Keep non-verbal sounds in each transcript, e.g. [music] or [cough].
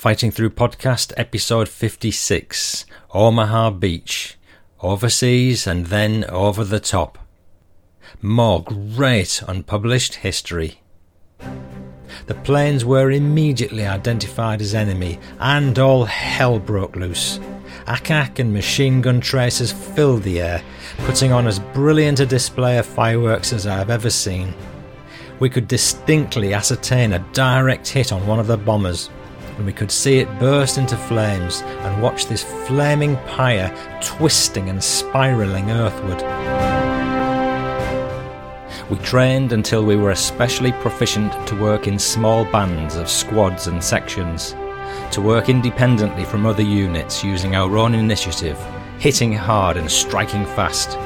Fighting Through Podcast, episode 56 Omaha Beach. Overseas and then over the top. More great unpublished history. The planes were immediately identified as enemy, and all hell broke loose. Ack and machine gun tracers filled the air, putting on as brilliant a display of fireworks as I have ever seen. We could distinctly ascertain a direct hit on one of the bombers, and we could see it burst into flames and watch this flaming pyre twisting and spiralling earthward. We trained until we were especially proficient to work in small bands of squads and sections, to work independently from other units using our own initiative, hitting hard and striking fast.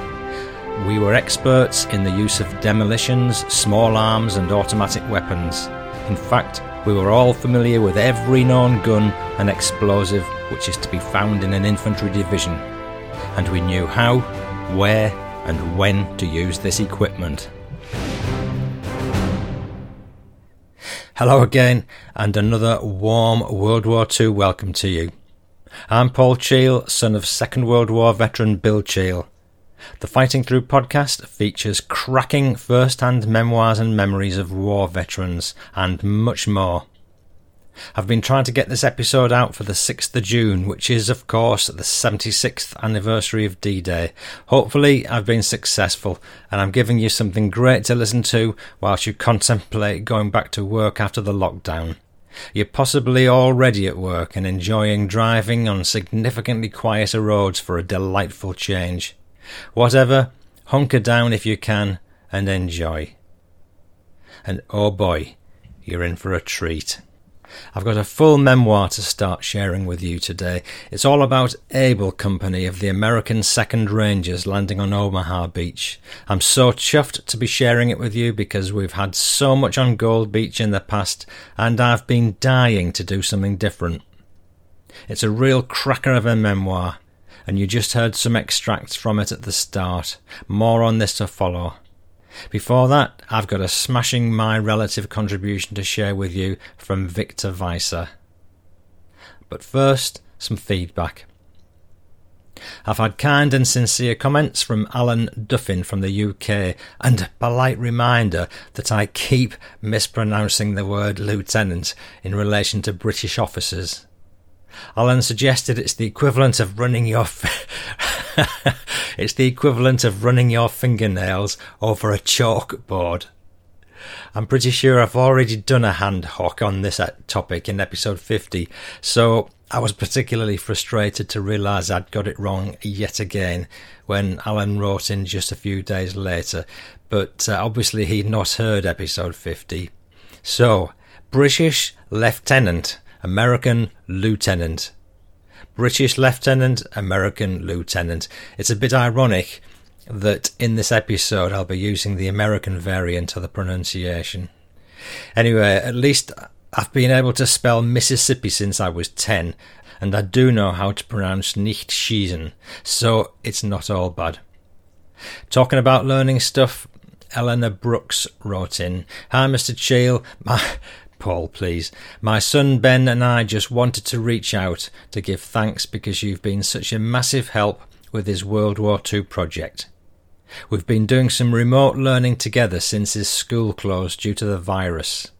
We were experts in the use of demolitions, small arms, and automatic weapons. In fact, we were all familiar with every known gun and explosive which is to be found in an infantry division, and we knew how, where, and when to use this equipment. Hello again, and another warm World War II welcome to you. I'm Paul Cheall, son of Second World War veteran Bill Cheall. The Fighting Through podcast features cracking first hand memoirs and memories of war veterans, and much more. I've been trying to get this episode out for the 6th of June, which is, of course, the 76th anniversary of D Day. Hopefully, I've been successful, and I'm giving you something great to listen to whilst you contemplate going back to work after the lockdown. You're possibly already at work and enjoying driving on significantly quieter roads for a delightful change. Whatever, hunker down if you can and enjoy. And oh boy, you're in for a treat. I've got a full memoir to start sharing with you today. It's all about Able Company of the American 2nd Rangers landing on Omaha Beach. I'm so chuffed to be sharing it with you because we've had so much on Gold Beach in the past and I've been dying to do something different. It's a real cracker of a memoir, and you just heard some extracts from it at the start. More on this to follow. Before that, I've got a smashing my relative contribution to share with you from Victor Weiser. But first, some feedback. I've had kind and sincere comments from Alan Duffin from the UK and a polite reminder that I keep mispronouncing the word lieutenant in relation to British officers. Alan suggested it's the equivalent of running your [laughs] it's the equivalent of running your fingernails over a chalkboard. I'm pretty sure I've already done a hand hock on this topic in episode 50, so I was particularly frustrated to realise I'd got it wrong yet again when Alan wrote in just a few days later, but uh, obviously he'd not heard episode 50. So, British Lieutenant American lieutenant. British lieutenant, American lieutenant. It's a bit ironic that in this episode I'll be using the American variant of the pronunciation. Anyway, at least I've been able to spell Mississippi since I was 10, and I do know how to pronounce nicht schießen, so it's not all bad. Talking about learning stuff, Eleanor Brooks wrote in, Hi Mr. Cheall, [laughs] my Paul, please. My son Ben and I just wanted to reach out to give thanks because you've been such a massive help with his World War II project. We've been doing some remote learning together since his school closed due to the virus.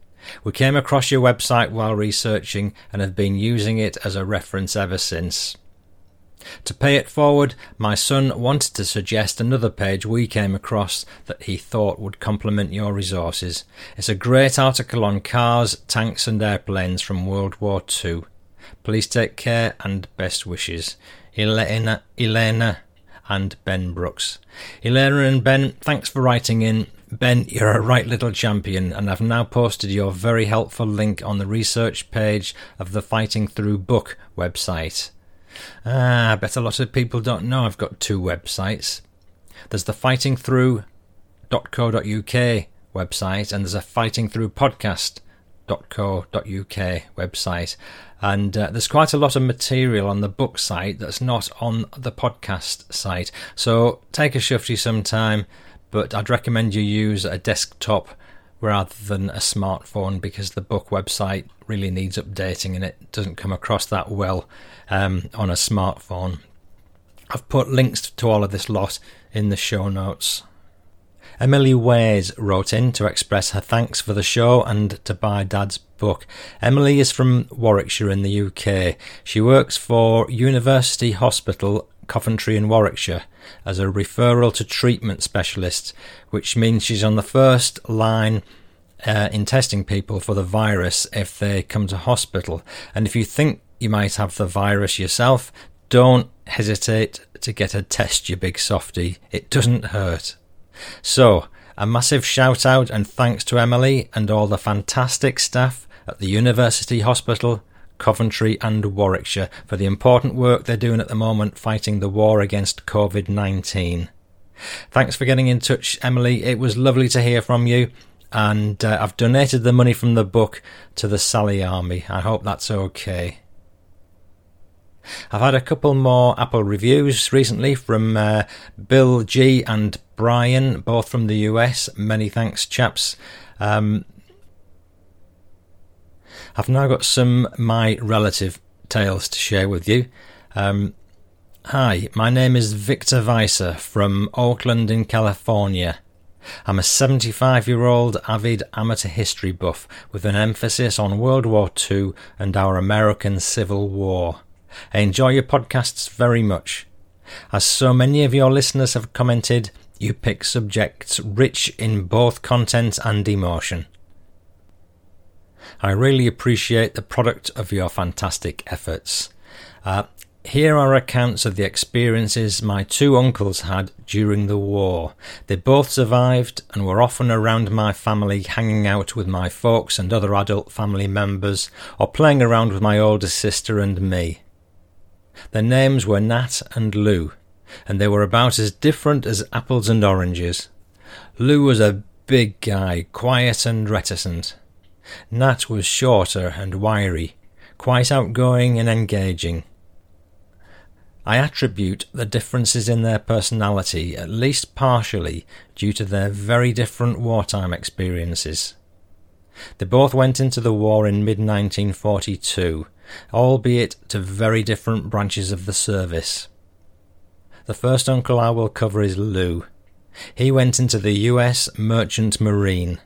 We came across your website while researching and have been using it as a reference ever since. To pay it forward, my son wanted to suggest another page we came across that he thought would complement your resources. It's a great article on cars, tanks, and airplanes from World War II. Please take care and best wishes. Elena, Elena and Ben Brooks. Elena and Ben, thanks for writing in. Ben, you're a right little champion, and I've now posted your very helpful link on the research page of the Fighting Through book website. Ah, I bet a lot of people don't know I've got two websites. There's the fightingthrough.co.uk website and there's a Fighting Through fightingthroughpodcast.co.uk website. And uh, there's quite a lot of material on the book site that's not on the podcast site. So take a shufty sometime, but I'd recommend you use a desktop rather than a smartphone because the book website really needs updating and it doesn't come across that well um, on a smartphone. I've put links to all of this lot in the show notes. Emily Ways wrote in to express her thanks for the show and to buy Dad's book. Emily is from Warwickshire in the UK. She works for University Hospital Coventry in Warwickshire as a referral to treatment specialist, which means she's on the first line uh, in testing people for the virus if they come to hospital. And if you think you might have the virus yourself, don't hesitate to get a test, you big softy. It doesn't hurt. So, a massive shout out and thanks to Emily and all the fantastic staff at the University Hospital, Coventry, and Warwickshire for the important work they're doing at the moment fighting the war against COVID 19. Thanks for getting in touch, Emily. It was lovely to hear from you. And uh, I've donated the money from the book to the Sally Army. I hope that's okay. I've had a couple more Apple reviews recently from uh, Bill G and Brian, both from the US. Many thanks, chaps. Um, I've now got some my relative tales to share with you. Um, hi, my name is Victor Weiser from Oakland in California. I'm a 75 year old avid amateur history buff with an emphasis on World War II and our American Civil War. I enjoy your podcasts very much. As so many of your listeners have commented, you pick subjects rich in both content and emotion. I really appreciate the product of your fantastic efforts. Uh, here are accounts of the experiences my two uncles had during the war. They both survived and were often around my family hanging out with my folks and other adult family members, or playing around with my older sister and me. Their names were Nat and Lou, and they were about as different as apples and oranges. Lou was a big guy, quiet and reticent. Nat was shorter and wiry, quite outgoing and engaging. I attribute the differences in their personality, at least partially, due to their very different wartime experiences. They both went into the war in mid 1942, albeit to very different branches of the service. The first uncle I will cover is Lou. He went into the US Merchant Marine.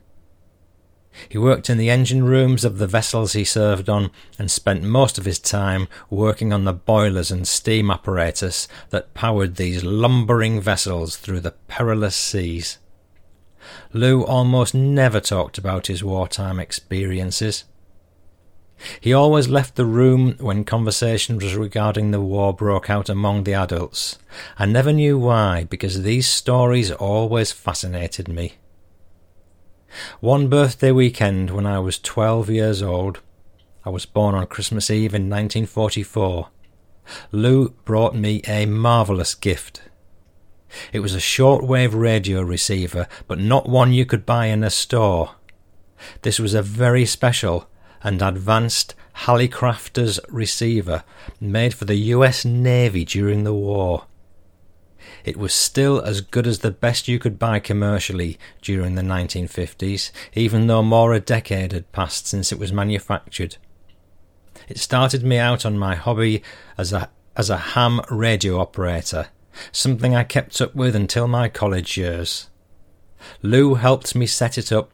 He worked in the engine rooms of the vessels he served on and spent most of his time working on the boilers and steam apparatus that powered these lumbering vessels through the perilous seas. Lou almost never talked about his wartime experiences. He always left the room when conversations regarding the war broke out among the adults. I never knew why, because these stories always fascinated me. One birthday weekend when I was 12 years old, I was born on Christmas Eve in 1944, Lou brought me a marvellous gift. It was a shortwave radio receiver, but not one you could buy in a store. This was a very special and advanced Hallicrafters receiver made for the US Navy during the war. It was still as good as the best you could buy commercially during the 1950s, even though more a decade had passed since it was manufactured. It started me out on my hobby as a as a ham radio operator, something I kept up with until my college years. Lou helped me set it up,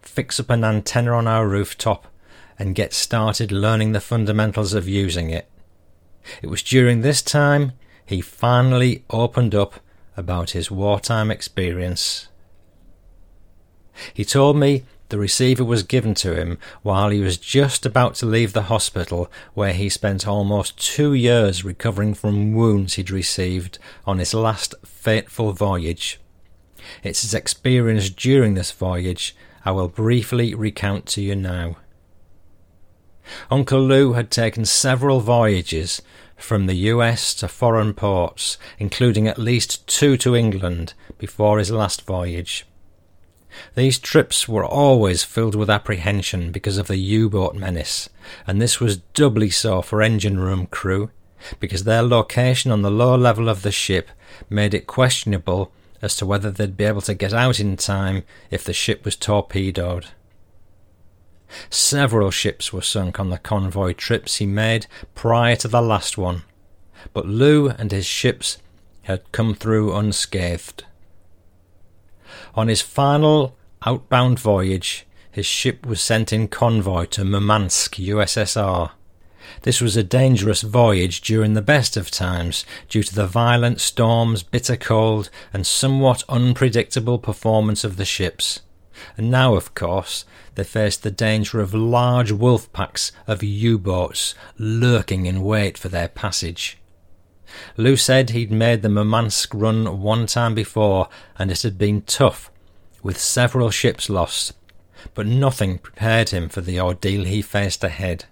fix up an antenna on our rooftop, and get started learning the fundamentals of using it. It was during this time he finally opened up about his wartime experience. He told me the receiver was given to him while he was just about to leave the hospital where he spent almost two years recovering from wounds he'd received on his last fateful voyage. It's his experience during this voyage I will briefly recount to you now. Uncle Lou had taken several voyages from the US to foreign ports, including at least two to England before his last voyage. These trips were always filled with apprehension because of the U boat menace, and this was doubly so for engine room crew, because their location on the lower level of the ship made it questionable as to whether they'd be able to get out in time if the ship was torpedoed. Several ships were sunk on the convoy trips he made prior to the last one, but Lou and his ships had come through unscathed. On his final outbound voyage, his ship was sent in convoy to Murmansk, USSR. This was a dangerous voyage during the best of times due to the violent storms, bitter cold, and somewhat unpredictable performance of the ships. And now, of course, they faced the danger of large wolf packs of U boats lurking in wait for their passage. Lou said he'd made the Murmansk run one time before and it had been tough, with several ships lost, but nothing prepared him for the ordeal he faced ahead.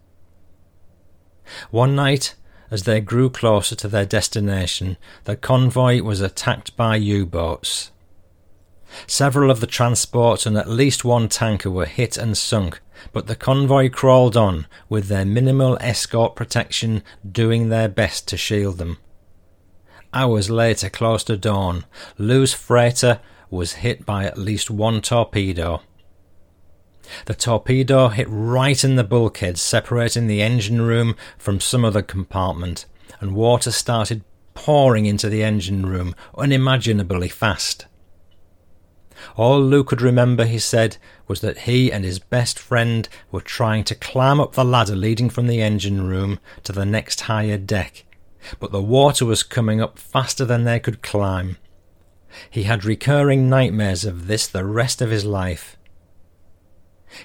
One night, as they grew closer to their destination, the convoy was attacked by U boats. Several of the transports and at least one tanker were hit and sunk, but the convoy crawled on, with their minimal escort protection doing their best to shield them. Hours later, close to dawn, Lou's freighter was hit by at least one torpedo. The torpedo hit right in the bulkhead, separating the engine room from some other compartment, and water started pouring into the engine room unimaginably fast. All Lou could remember, he said, was that he and his best friend were trying to climb up the ladder leading from the engine room to the next higher deck, but the water was coming up faster than they could climb. He had recurring nightmares of this the rest of his life.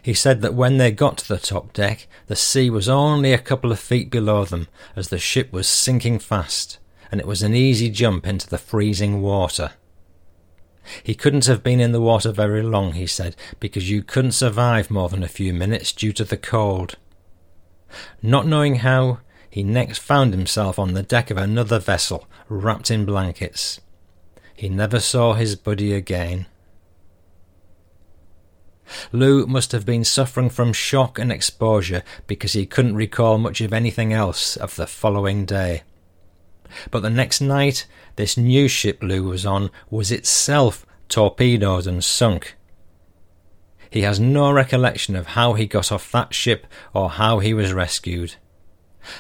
He said that when they got to the top deck, the sea was only a couple of feet below them as the ship was sinking fast, and it was an easy jump into the freezing water. He couldn't have been in the water very long, he said, because you couldn't survive more than a few minutes due to the cold. Not knowing how, he next found himself on the deck of another vessel, wrapped in blankets. He never saw his buddy again. Lou must have been suffering from shock and exposure because he couldn't recall much of anything else of the following day. But the next night, this new ship Lou was on was itself torpedoed and sunk. He has no recollection of how he got off that ship or how he was rescued.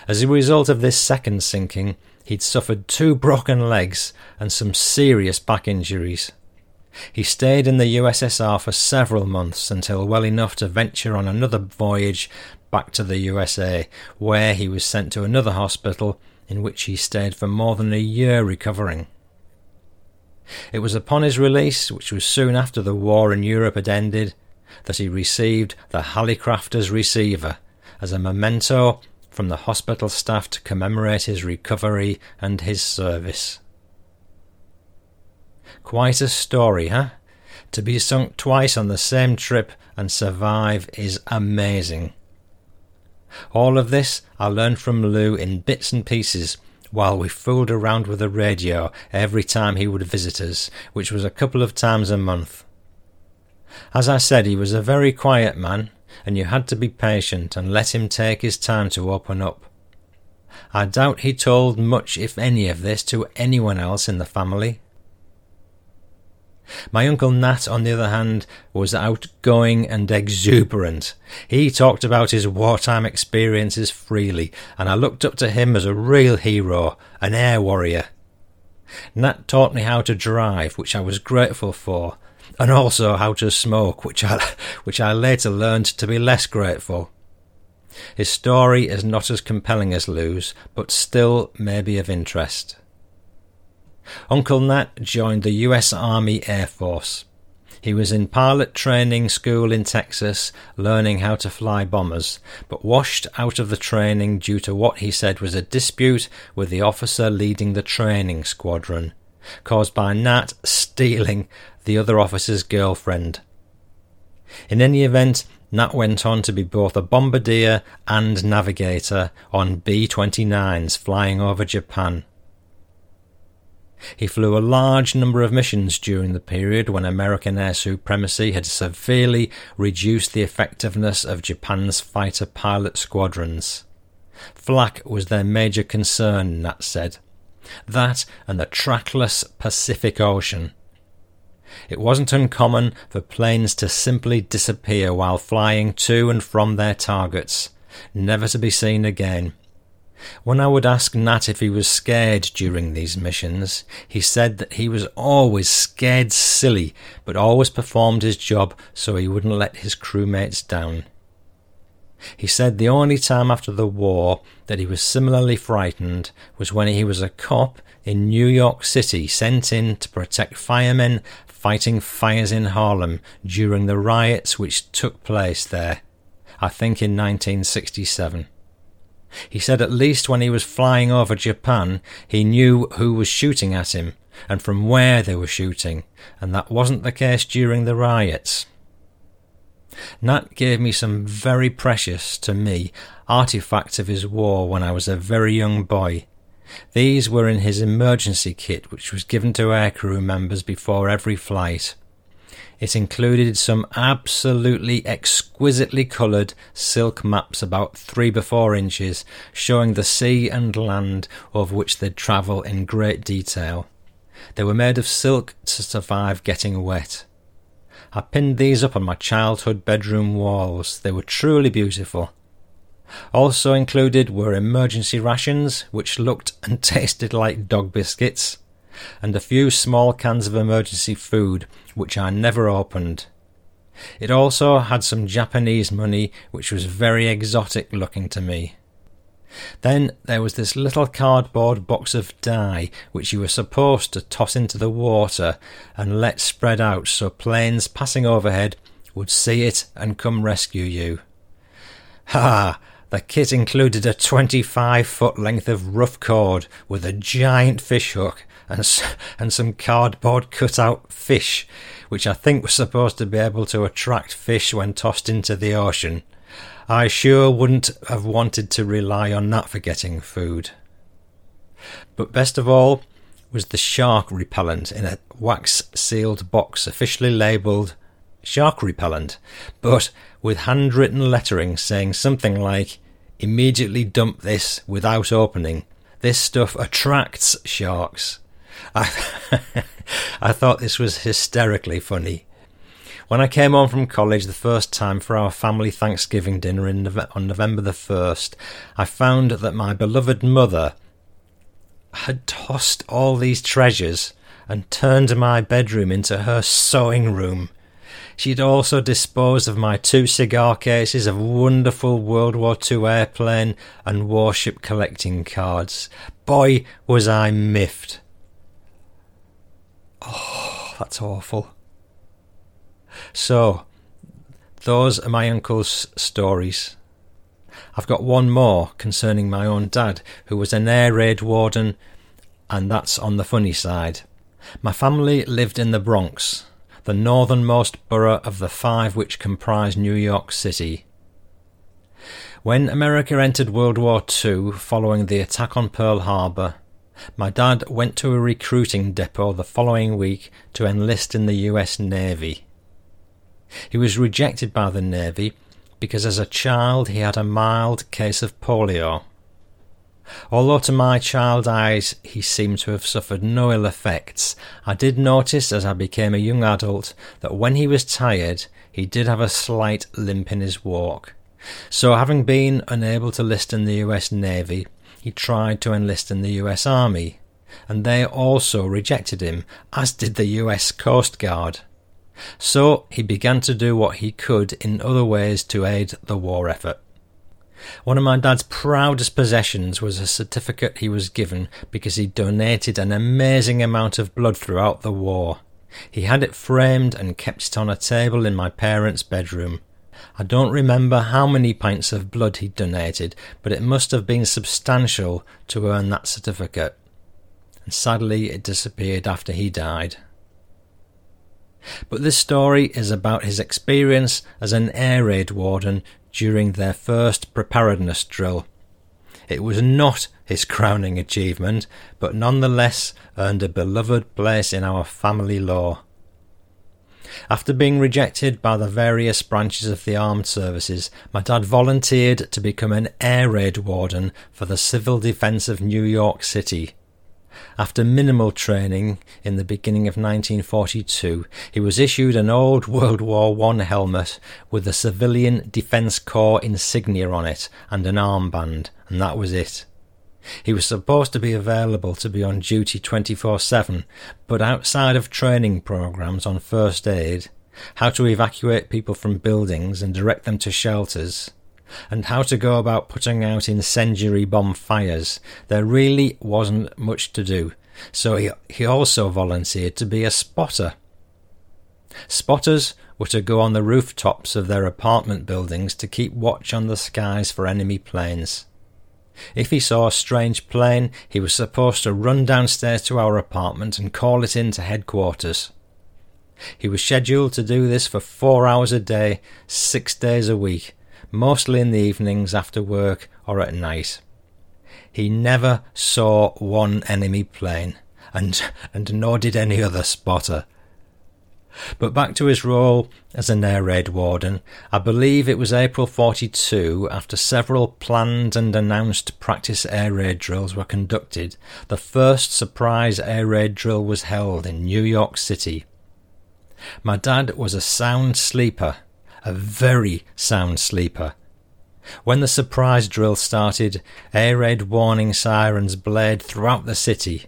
As a result of this second sinking, he'd suffered two broken legs and some serious back injuries. He stayed in the USSR for several months until well enough to venture on another voyage back to the USA, where he was sent to another hospital in which he stayed for more than a year recovering. It was upon his release, which was soon after the war in Europe had ended, that he received the Hallicrafters Receiver as a memento from the hospital staff to commemorate his recovery and his service. Quite a story, huh? To be sunk twice on the same trip and survive is amazing. All of this I learned from Lou in bits and pieces while we fooled around with the radio every time he would visit us, which was a couple of times a month. As I said, he was a very quiet man, and you had to be patient and let him take his time to open up. I doubt he told much, if any, of this to anyone else in the family. My Uncle Nat, on the other hand, was outgoing and exuberant. He talked about his wartime experiences freely, and I looked up to him as a real hero, an air warrior. Nat taught me how to drive, which I was grateful for, and also how to smoke, which I, [laughs] which I later learned to be less grateful. His story is not as compelling as Lou's, but still may be of interest. Uncle Nat joined the U.S. Army Air Force. He was in pilot training school in Texas, learning how to fly bombers, but washed out of the training due to what he said was a dispute with the officer leading the training squadron, caused by Nat stealing the other officer's girlfriend. In any event, Nat went on to be both a bombardier and navigator on B 29s flying over Japan. He flew a large number of missions during the period when American air supremacy had severely reduced the effectiveness of Japan's fighter pilot squadrons. Flak was their major concern, Nat said. That and the trackless Pacific Ocean. It wasn't uncommon for planes to simply disappear while flying to and from their targets, never to be seen again. When I would ask Nat if he was scared during these missions, he said that he was always scared silly, but always performed his job so he wouldn't let his crewmates down. He said the only time after the war that he was similarly frightened was when he was a cop in New York City sent in to protect firemen fighting fires in Harlem during the riots which took place there, I think in 1967. He said at least when he was flying over Japan, he knew who was shooting at him and from where they were shooting, and that wasn't the case during the riots. Nat gave me some very precious, to me, artifacts of his war when I was a very young boy. These were in his emergency kit, which was given to aircrew members before every flight. It included some absolutely exquisitely coloured silk maps about three by four inches, showing the sea and land over which they'd travel in great detail. They were made of silk to survive getting wet. I pinned these up on my childhood bedroom walls. They were truly beautiful. Also included were emergency rations, which looked and [laughs] tasted like dog biscuits, and a few small cans of emergency food, which I never opened. It also had some Japanese money, which was very exotic looking to me. Then there was this little cardboard box of dye which you were supposed to toss into the water and let spread out so planes passing overhead would see it and come rescue you. Ha! The kit included a 25 foot length of rough cord with a giant fish hook and, and some cardboard cut out fish, which I think was supposed to be able to attract fish when tossed into the ocean. I sure wouldn't have wanted to rely on that for getting food. But best of all was the shark repellent in a wax sealed box officially labelled shark repellent, but with handwritten lettering saying something like, Immediately dump this without opening. This stuff attracts sharks. I, [laughs] I thought this was hysterically funny. When I came home from college the first time for our family Thanksgiving dinner Nove- on November the 1st, I found that my beloved mother had tossed all these treasures and turned my bedroom into her sewing room. She'd also disposed of my two cigar cases of wonderful World War II airplane and warship collecting cards. Boy, was I miffed. Oh, that's awful. So, those are my uncle's stories. I've got one more concerning my own dad, who was an air raid warden, and that's on the funny side. My family lived in the Bronx, the northernmost borough of the five which comprise New York City. When America entered World War II following the attack on Pearl Harbor, my dad went to a recruiting depot the following week to enlist in the US Navy. He was rejected by the Navy because as a child he had a mild case of polio. Although to my child eyes he seemed to have suffered no ill effects, I did notice as I became a young adult that when he was tired he did have a slight limp in his walk. So, having been unable to enlist in the US Navy, he tried to enlist in the US Army, and they also rejected him, as did the US Coast Guard. So he began to do what he could in other ways to aid the war effort. One of my dad's proudest possessions was a certificate he was given because he donated an amazing amount of blood throughout the war. He had it framed and kept it on a table in my parents' bedroom. I don't remember how many pints of blood he'd donated, but it must have been substantial to earn that certificate. And sadly, it disappeared after he died. But this story is about his experience as an air raid warden during their first preparedness drill. It was not his crowning achievement, but nonetheless earned a beloved place in our family lore. After being rejected by the various branches of the armed services, my dad volunteered to become an air raid warden for the Civil Defence of New York City. After minimal training in the beginning of 1942, he was issued an old World War I helmet with the Civilian Defence Corps insignia on it and an armband, and that was it. He was supposed to be available to be on duty 24 7, but outside of training programs on first aid, how to evacuate people from buildings and direct them to shelters, and how to go about putting out incendiary bomb fires, there really wasn't much to do, so he, he also volunteered to be a spotter. Spotters were to go on the rooftops of their apartment buildings to keep watch on the skies for enemy planes. If he saw a strange plane, he was supposed to run downstairs to our apartment and call it in to headquarters. He was scheduled to do this for four hours a day, six days a week, mostly in the evenings after work or at night. He never saw one enemy plane, and, and nor did any other spotter. But back to his role as an air raid warden, I believe it was April 42, after several planned and announced practice air raid drills were conducted, the first surprise air raid drill was held in New York City. My dad was a sound sleeper, a very sound sleeper. When the surprise drill started, air raid warning sirens blared throughout the city.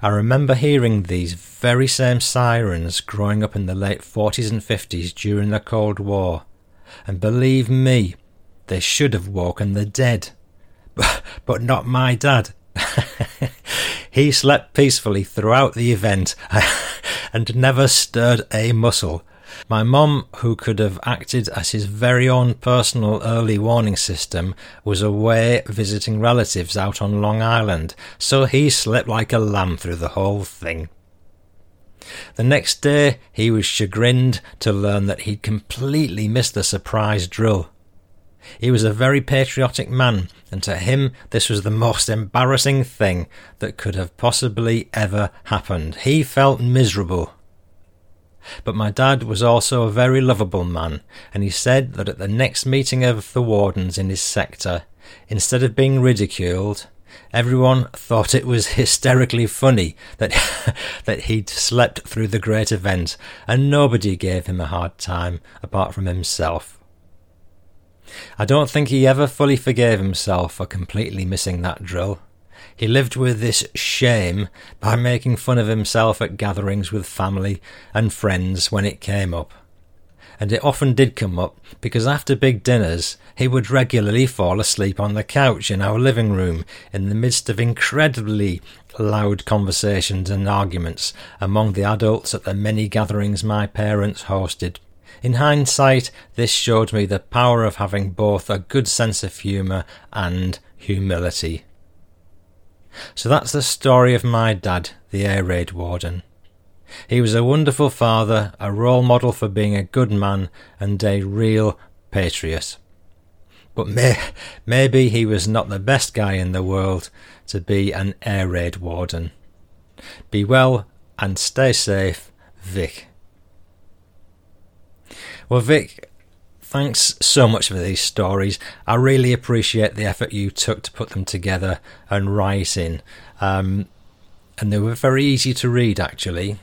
I remember hearing these very same sirens growing up in the late 40s and 50s during the Cold War. And believe me, they should have woken the dead. But, [laughs] but not my dad. [laughs] he slept peacefully throughout the event [laughs] and never stirred a muscle. My mum, who could have acted as his very own personal early warning system, was away visiting relatives out on Long Island, so he slept like a lamb through the whole thing. The next day, he was chagrined to learn that he'd completely missed the surprise drill. He was a very patriotic man, and to him this was the most embarrassing thing that could have possibly ever happened. He felt miserable. But my dad was also a very lovable man, and he said that at the next meeting of the wardens in his sector, instead of being ridiculed, everyone thought it was [laughs] hysterically funny that [laughs] that he'd slept through the great event, and nobody gave him a hard time apart from himself. I don't think he ever fully forgave himself for completely missing that drill. He lived with this shame by making fun of himself at gatherings with family and friends when it came up. And it often did come up because after big dinners he would regularly fall asleep on the couch in our living room in the midst of incredibly loud conversations and arguments among the adults at the many gatherings my parents hosted. In hindsight, this showed me the power of having both a good sense of humour and humility. So that's the story of my dad, the air raid warden. He was a wonderful father, a role model for being a good man, and a real patriot. But may, maybe he was not the best guy in the world to be an air raid warden. Be well and stay safe, Vic. Well, Vic, Thanks so much for these stories. I really appreciate the effort you took to put them together and write in. Um, and they were very easy to read, actually.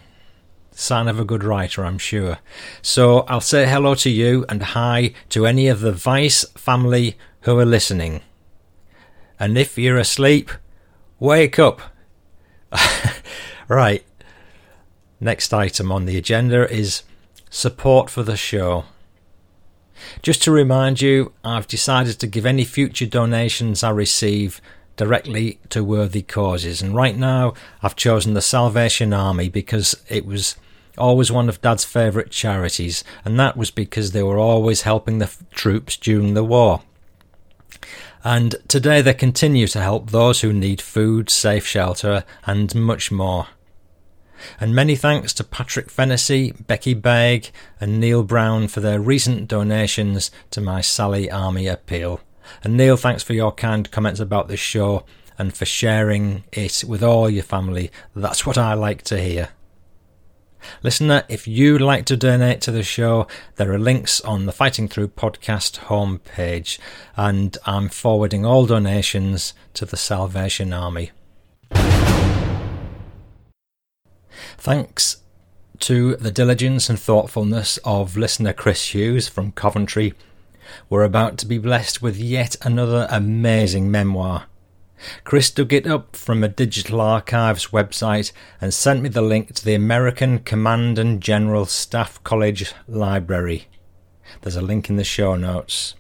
Sign of a good writer, I'm sure. So I'll say hello to you and hi to any of the Vice family who are listening. And if you're asleep, wake up. [laughs] right. Next item on the agenda is support for the show. Just to remind you, I've decided to give any future donations I receive directly to worthy causes, and right now I've chosen the Salvation Army because it was always one of Dad's favourite charities, and that was because they were always helping the f- troops during the war. And today they continue to help those who need food, safe shelter, and much more. And many thanks to Patrick Fennessy, Becky Begg, and Neil Brown for their recent donations to my Sally Army appeal. And Neil, thanks for your kind comments about this show and for sharing it with all your family. That's what I like to hear. Listener, if you'd like to donate to the show, there are links on the Fighting Through podcast homepage, and I'm forwarding all donations to the Salvation Army. Thanks to the diligence and thoughtfulness of listener Chris Hughes from Coventry, we're about to be blessed with yet another amazing memoir. Chris dug it up from a digital archives website and sent me the link to the American Command and General Staff College Library. There's a link in the show notes.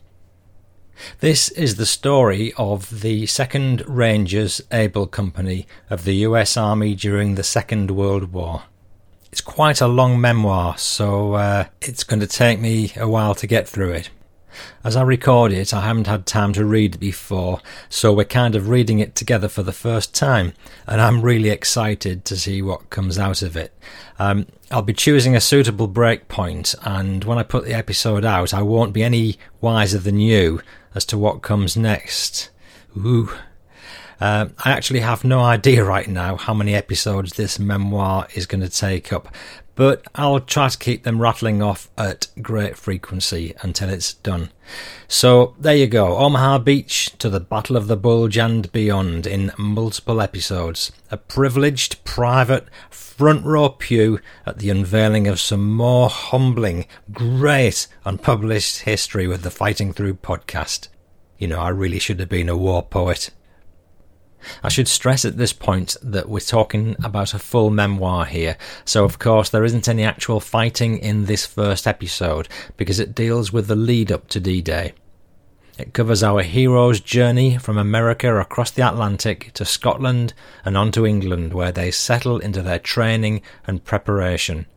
This is the story of the 2nd Rangers Able Company of the US Army during the Second World War. It's quite a long memoir, so uh, it's going to take me a while to get through it. As I record it, I haven't had time to read it before, so we're kind of reading it together for the first time, and I'm really excited to see what comes out of it. Um, I'll be choosing a suitable break point, and when I put the episode out, I won't be any wiser than you as to what comes next. Ooh. Uh, I actually have no idea right now how many episodes this memoir is going to take up, but I'll try to keep them rattling off at great frequency until it's done. So there you go, Omaha Beach to the Battle of the Bulge and beyond in multiple episodes. A privileged, private, front row pew at the unveiling of some more humbling, great, unpublished history with the Fighting Through podcast. You know, I really should have been a war poet. I should stress at this point that we're talking about a full memoir here, so of course there isn't any actual fighting in this first episode because it deals with the lead up to D Day. It covers our heroes' journey from America across the Atlantic to Scotland and on to England, where they settle into their training and preparation,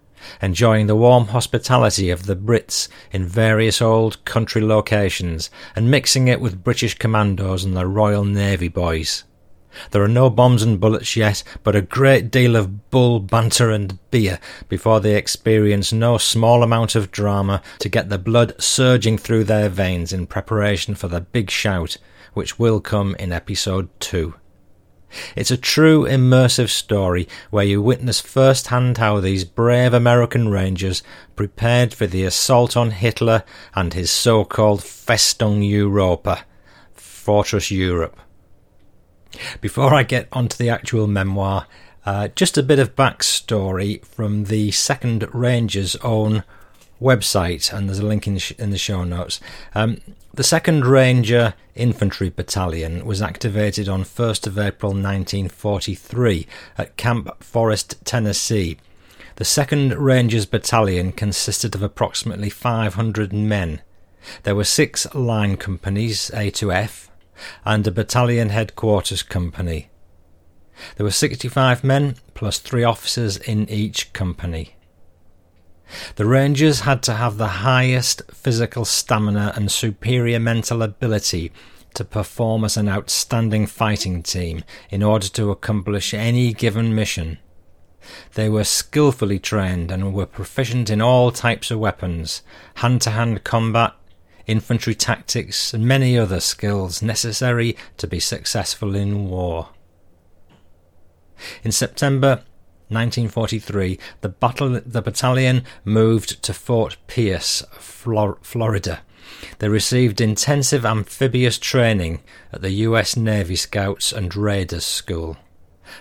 enjoying the warm hospitality of the Brits in various old country locations and mixing it with British commandos and the Royal Navy boys. There are no bombs and bullets yet, but a great deal of bull banter and beer before they experience no small amount of drama to get the blood surging through their veins in preparation for the big shout, which will come in episode 2. It's a true immersive story where you witness firsthand how these brave American Rangers prepared for the assault on Hitler and his so called Festung Europa, Fortress Europe. Before I get onto the actual memoir, uh, just a bit of backstory from the Second Rangers' own website, and there's a link in the, sh- in the show notes. Um, the Second Ranger Infantry Battalion was activated on 1st of April 1943 at Camp Forrest, Tennessee. The 2nd Rangers Battalion consisted of approximately 500 men. There were six line companies, A to F, and a battalion headquarters company. There were 65 men plus three officers in each company. The Rangers had to have the highest physical stamina and superior mental ability to perform as an outstanding fighting team in order to accomplish any given mission. They were skillfully trained and were proficient in all types of weapons, hand to hand combat, infantry tactics, and many other skills necessary to be successful in war. In September 1943, the, battle, the battalion moved to Fort Pierce, Flor- Florida. They received intensive amphibious training at the US Navy Scouts and Raiders School.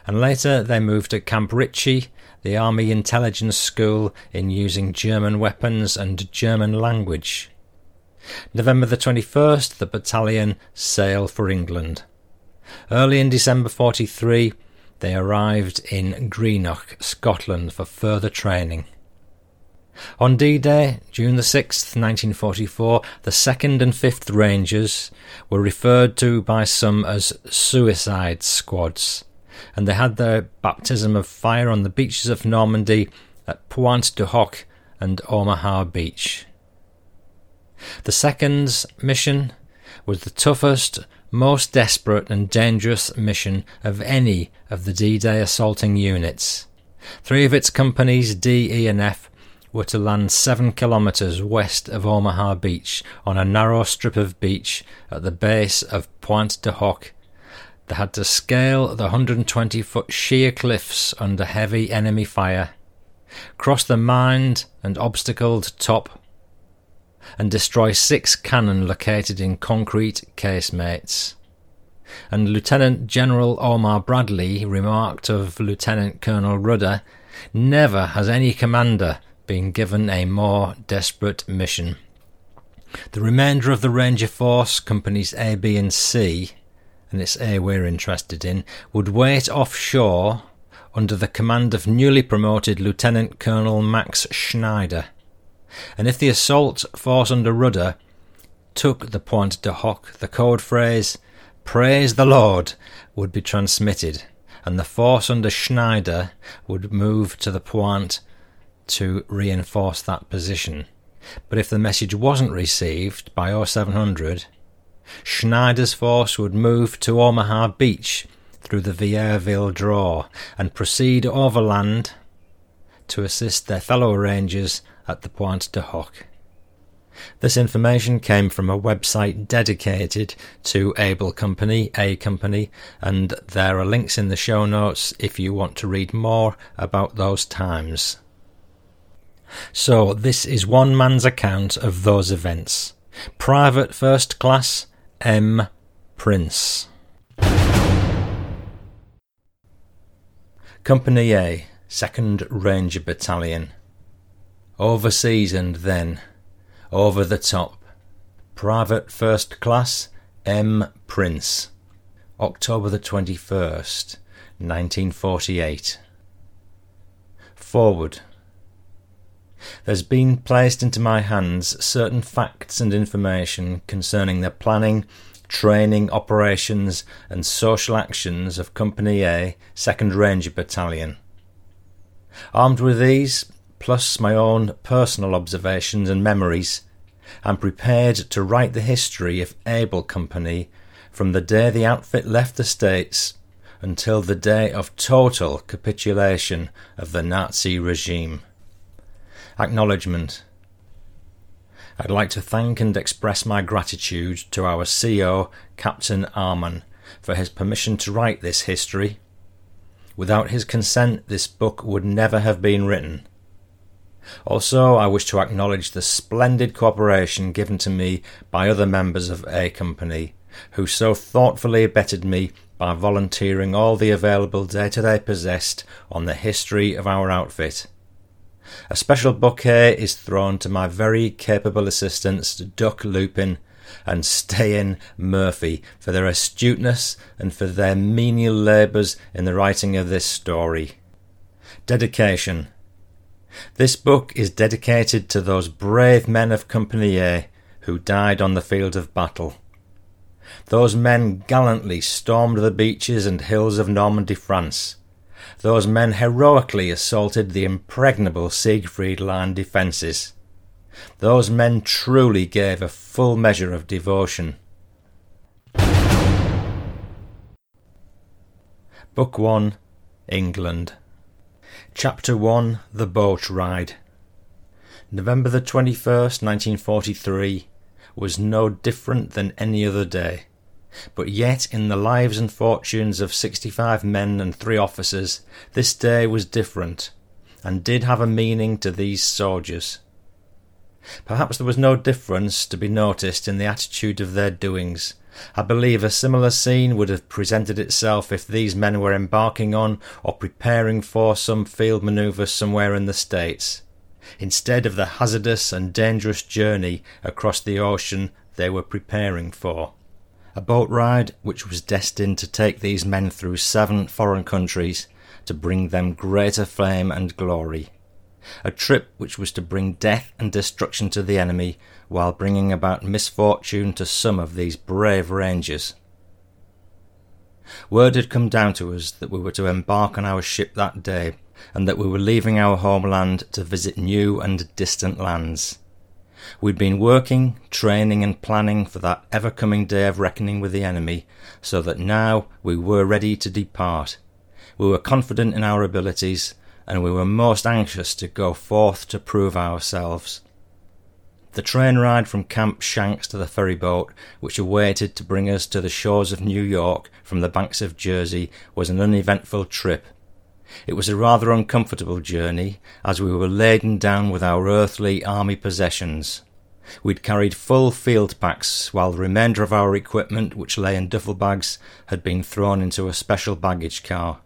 And later they moved to Camp Ritchie, the Army Intelligence School, in using German weapons and German language. November the 21st, the battalion sailed for England. Early in December 43, they arrived in Greenock, Scotland for further training. On D-Day, June the 6th, 1944, the 2nd and 5th Rangers were referred to by some as suicide squads, and they had their baptism of fire on the beaches of Normandy at Pointe du Hoc and Omaha Beach. The second's mission was the toughest, most desperate and dangerous mission of any of the D-Day assaulting units. Three of its companies, D, E and F, were to land seven kilometres west of Omaha Beach on a narrow strip of beach at the base of Pointe du Hoc. They had to scale the 120 foot sheer cliffs under heavy enemy fire, cross the mined and obstacled top and destroy six cannon located in concrete casemates. And Lieutenant General Omar Bradley remarked of Lieutenant Colonel Rudder, Never has any commander been given a more desperate mission. The remainder of the Ranger Force, Companies A, B, and C, and it's A we're interested in, would wait offshore under the command of newly promoted Lieutenant Colonel Max Schneider. And if the assault force under Rudder took the Pointe du Hoc, the code phrase, Praise the Lord, would be transmitted, and the force under Schneider would move to the Pointe to reinforce that position. But if the message wasn't received by 0700, Schneider's force would move to Omaha Beach through the Vierville Draw and proceed overland to assist their fellow Rangers at the Pointe de Hoc. This information came from a website dedicated to Able Company, A Company, and there are links in the show notes if you want to read more about those times. So, this is one man's account of those events. Private First Class M. Prince. Company A, 2nd Ranger Battalion. Overseas and then. Over the top. Private First Class M. Prince. October the 21st, 1948. Forward. There's been placed into my hands certain facts and information concerning the planning, training, operations, and social actions of Company A, 2nd Ranger Battalion. Armed with these, plus my own personal observations and memories, I'm prepared to write the history of Able Company from the day the outfit left the States until the day of total capitulation of the Nazi regime. Acknowledgement. I'd like to thank and express my gratitude to our CO, Captain Arman, for his permission to write this history. Without his consent, this book would never have been written. Also, I wish to acknowledge the splendid cooperation given to me by other members of A Company, who so thoughtfully abetted me by volunteering all the available data they possessed on the history of our outfit. A special bouquet is thrown to my very capable assistants Duck Lupin and Stayin Murphy for their astuteness and for their menial labours in the writing of this story. Dedication. This book is dedicated to those brave men of Company A who died on the field of battle. Those men gallantly stormed the beaches and hills of Normandy, France those men heroically assaulted the impregnable Siegfried Line defences. Those men truly gave a full measure of devotion. Book 1 England Chapter 1 The Boat Ride November the 21st, 1943 was no different than any other day. But yet, in the lives and fortunes of sixty five men and three officers, this day was different, and did have a meaning to these soldiers. Perhaps there was no difference to be noticed in the attitude of their doings. I believe a similar scene would have presented itself if these men were embarking on or preparing for some field manoeuvre somewhere in the States, instead of the hazardous and dangerous journey across the ocean they were preparing for a boat ride which was destined to take these men through seven foreign countries to bring them greater fame and glory. A trip which was to bring death and destruction to the enemy while bringing about misfortune to some of these brave rangers. Word had come down to us that we were to embark on our ship that day, and that we were leaving our homeland to visit new and distant lands. We'd been working, training, and planning for that ever coming day of reckoning with the enemy, so that now we were ready to depart. We were confident in our abilities, and we were most anxious to go forth to prove ourselves. The train ride from Camp Shanks to the ferry boat, which awaited to bring us to the shores of New York from the banks of Jersey, was an uneventful trip it was a rather uncomfortable journey, as we were laden down with our earthly army possessions. We'd carried full field packs, while the remainder of our equipment, which lay in duffel bags, had been thrown into a special baggage car.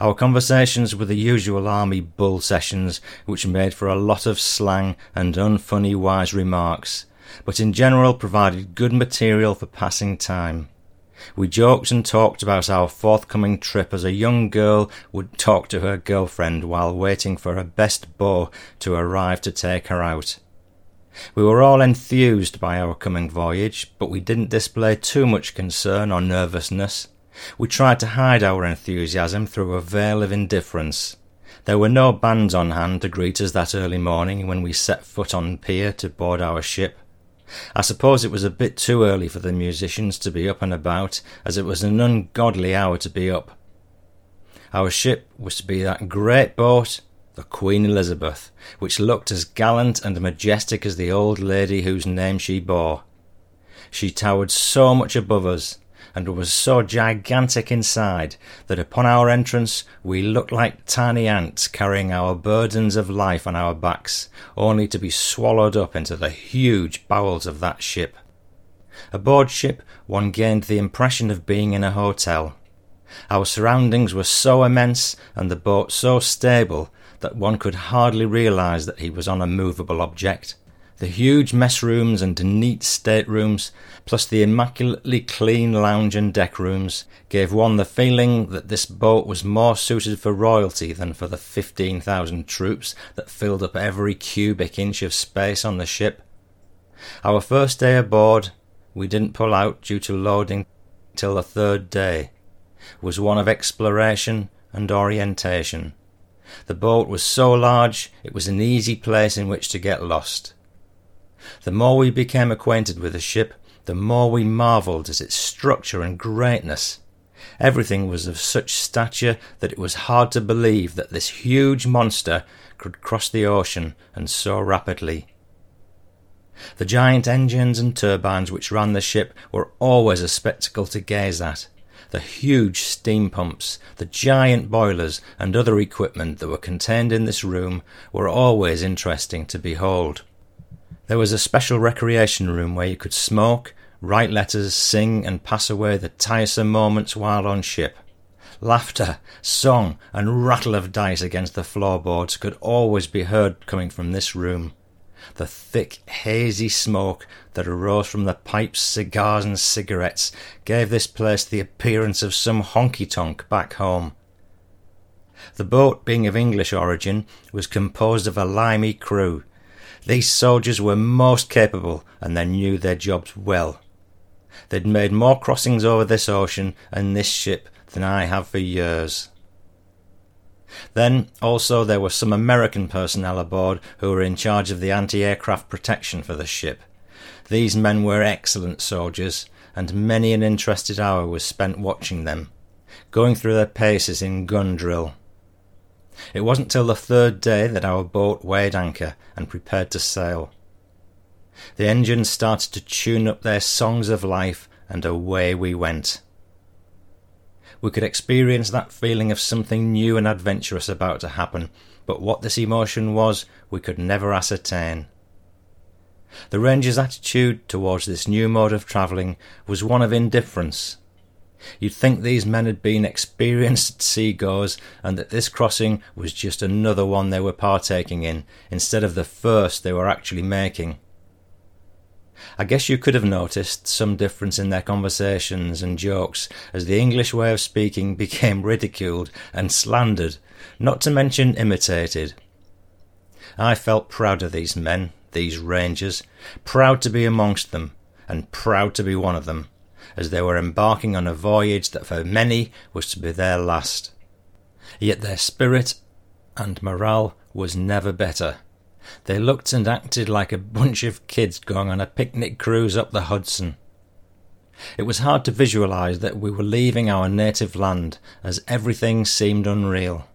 Our conversations were the usual army bull sessions, which made for a lot of slang and unfunny wise remarks, but in general provided good material for passing time. We joked and talked about our forthcoming trip as a young girl would talk to her girlfriend while waiting for her best beau to arrive to take her out. We were all enthused by our coming voyage, but we didn't display too much concern or nervousness. We tried to hide our enthusiasm through a veil of indifference. There were no bands on hand to greet us that early morning when we set foot on pier to board our ship. I suppose it was a bit too early for the musicians to be up and about, as it was an ungodly hour to be up. Our ship was to be that great boat, the Queen Elizabeth, which looked as gallant and majestic as the old lady whose name she bore. She towered so much above us, and was so gigantic inside that upon our entrance we looked like tiny ants carrying our burdens of life on our backs, only to be swallowed up into the huge bowels of that ship. Aboard ship one gained the impression of being in a hotel. Our surroundings were so immense and the boat so stable that one could hardly realize that he was on a movable object. The huge mess rooms and neat staterooms, plus the immaculately clean lounge and deck rooms, gave one the feeling that this boat was more suited for royalty than for the 15,000 troops that filled up every cubic inch of space on the ship. Our first day aboard, we didn't pull out due to loading till the third day, was one of exploration and orientation. The boat was so large it was an easy place in which to get lost. The more we became acquainted with the ship, the more we marvelled at its structure and greatness. Everything was of such stature that it was hard to believe that this huge monster could cross the ocean and so rapidly. The giant engines and turbines which ran the ship were always a spectacle to gaze at. The huge steam pumps, the giant boilers, and other equipment that were contained in this room were always interesting to behold. There was a special recreation room where you could smoke, write letters, sing, and pass away the tiresome moments while on ship. Laughter, song, and rattle of dice against the floorboards could always be heard coming from this room. The thick, hazy smoke that arose from the pipes, cigars, and cigarettes gave this place the appearance of some honky tonk back home. The boat, being of English origin, was composed of a limey crew, these soldiers were most capable and they knew their jobs well. They'd made more crossings over this ocean and this ship than I have for years. Then, also, there were some American personnel aboard who were in charge of the anti aircraft protection for the ship. These men were excellent soldiers, and many an interested hour was spent watching them, going through their paces in gun drill. It wasn't till the third day that our boat weighed anchor and prepared to sail. The engines started to tune up their songs of life, and away we went. We could experience that feeling of something new and adventurous about to happen, but what this emotion was, we could never ascertain. The Ranger's attitude towards this new mode of travelling was one of indifference You'd think these men had been experienced [laughs] seagoers and that this crossing was just another one they were partaking in, instead of the first they were actually making. I guess you could have noticed some difference in their conversations and jokes as the English way of speaking [laughs] became ridiculed and slandered, not to mention imitated. I felt proud of these men, these rangers, proud to be amongst them, and proud to be one of them as they were embarking on a voyage that for many was to be their last. Yet their spirit and morale was never better. They looked and acted like a bunch of kids going on a picnic cruise up the Hudson. It was hard to visualize that we were leaving our native land, as everything seemed unreal.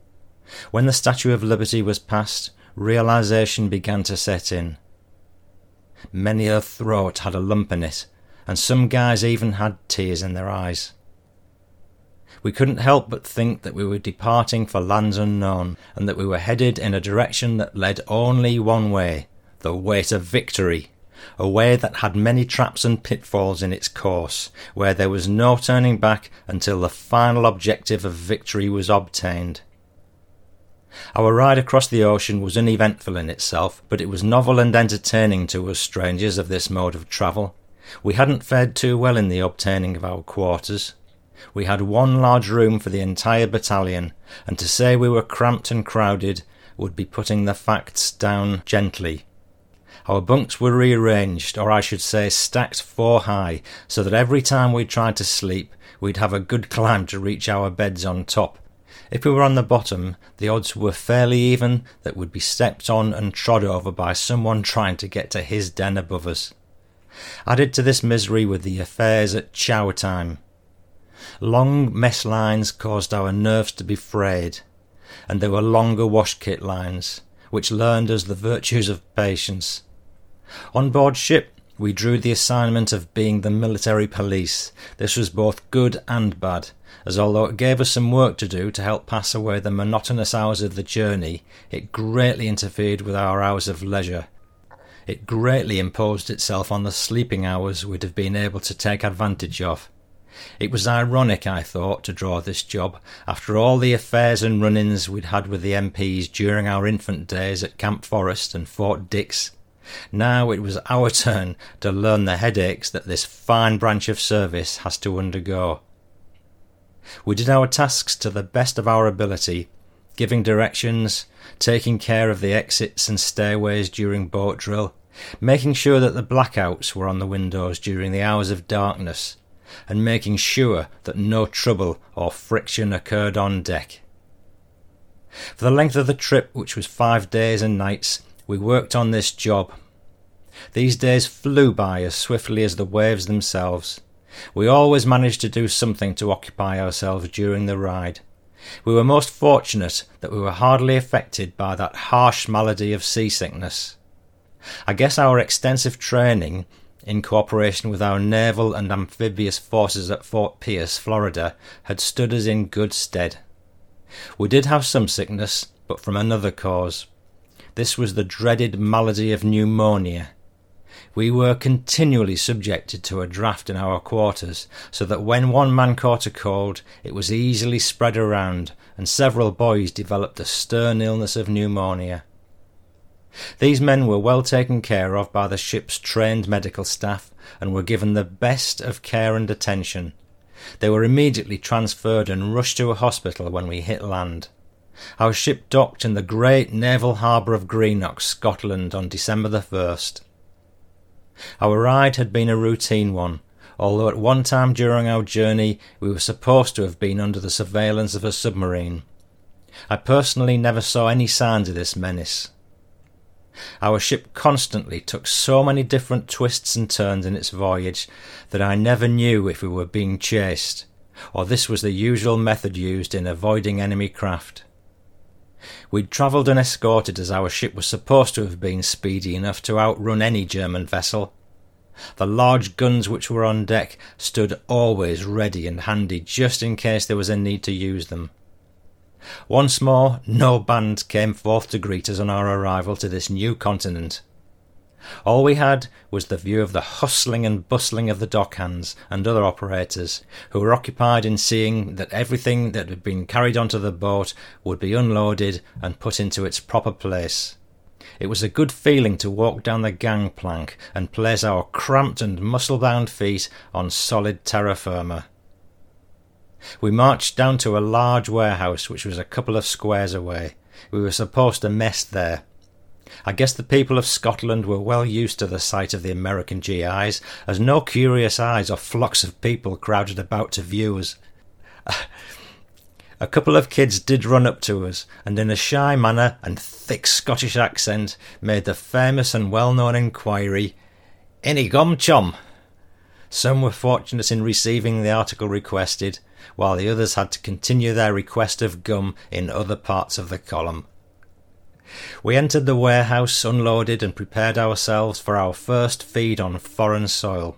When the Statue of Liberty was passed, realization began to set in. Many a throat had a lump in it, and some guys even had tears in their eyes. We couldn't help but think that we were departing for lands unknown, and that we were headed in a direction that led only one way the way to victory. a way that had many traps and pitfalls in its course, where there was no turning back until the final objective of victory was obtained. Our ride across the ocean was uneventful in itself, but it was novel and entertaining to us strangers of this mode of travel. We hadn't fared too well in the obtaining of our quarters. We had one large room for the entire battalion, and to say we were cramped and crowded would be putting the facts down gently. Our bunks were rearranged, or I should say stacked four high, so that every time we tried to sleep, we'd have a good climb to reach our beds on top. If we were on the bottom, the odds were fairly even that we'd be stepped on and trod over by someone trying to get to his den above us. Added to this misery were the affairs at chow time. Long mess lines caused our nerves to be frayed, and there were longer wash kit lines, which learned us the virtues of patience. On board ship, we drew the assignment of being the military police. This was both good and bad, as although it gave us some work to do to help pass away the monotonous hours of the journey, it greatly interfered with our hours of leisure. It greatly imposed itself on the sleeping hours we'd have been able to take advantage of. It was ironic, I thought, to draw this job, after all the affairs and run ins we'd had with the MPs during our infant days at Camp Forrest and Fort Dix. Now it was our [laughs] turn to learn the headaches that this fine branch of service has to undergo. We did our tasks to the best of our ability, giving directions, taking care of the exits and stairways during boat drill, making sure that the blackouts were on the windows during the hours of darkness, and making sure that no trouble or friction occurred on deck. For the length of the trip, which was five days and nights, we worked on this job. These days flew by as swiftly as the waves themselves. We always managed to do something to occupy ourselves during the ride. We were most fortunate that we were hardly affected by that harsh malady of seasickness. I guess our extensive training in cooperation with our naval and amphibious forces at Fort Pierce, Florida, had stood us in good stead. We did have some sickness, but from another cause. This was the dreaded malady of pneumonia. We were continually subjected to a draught in our quarters, so that when one man caught a cold, it was easily spread around, and several boys developed the stern illness of pneumonia. These men were well taken care of by the ship's trained medical staff and were given the best of care and attention. They were immediately transferred and rushed to a hospital when we hit land. Our ship docked in the great naval harbour of Greenock, Scotland, on December the 1st. Our ride had been a routine one, although at one time during our journey we were supposed to have been under the surveillance of a submarine. I personally never saw any signs of this menace. Our ship constantly took so many different twists and turns in its voyage that I never knew if we were being chased, or this was the usual method used in avoiding enemy craft. We'd travelled unescorted as our ship was supposed to have been speedy enough to outrun any German vessel. The large guns which were on deck stood always ready and handy just in case there was a need to use them. Once more, no band came forth to greet us on our arrival to this new continent. All we had was the view of the hustling and bustling of the dockhands and other operators, who were occupied in seeing that everything that had been carried onto the boat would be unloaded and put into its proper place. It was a good feeling to walk down the gangplank and place our cramped and muscle bound feet on solid terra firma. We marched down to a large warehouse which was a couple of squares away. We were supposed to mess there. I guess the people of Scotland were well used to the sight of the American GIs, as no curious eyes or flocks of people crowded about to view us. a couple of kids did run up to us, and in a shy manner and thick Scottish accent made the famous and well known inquiry, Any gum, chum? Some were fortunate in receiving the article requested, while the others had to continue their request of gum in other parts of the column. We entered the warehouse, unloaded, and prepared ourselves for our first feed on foreign soil.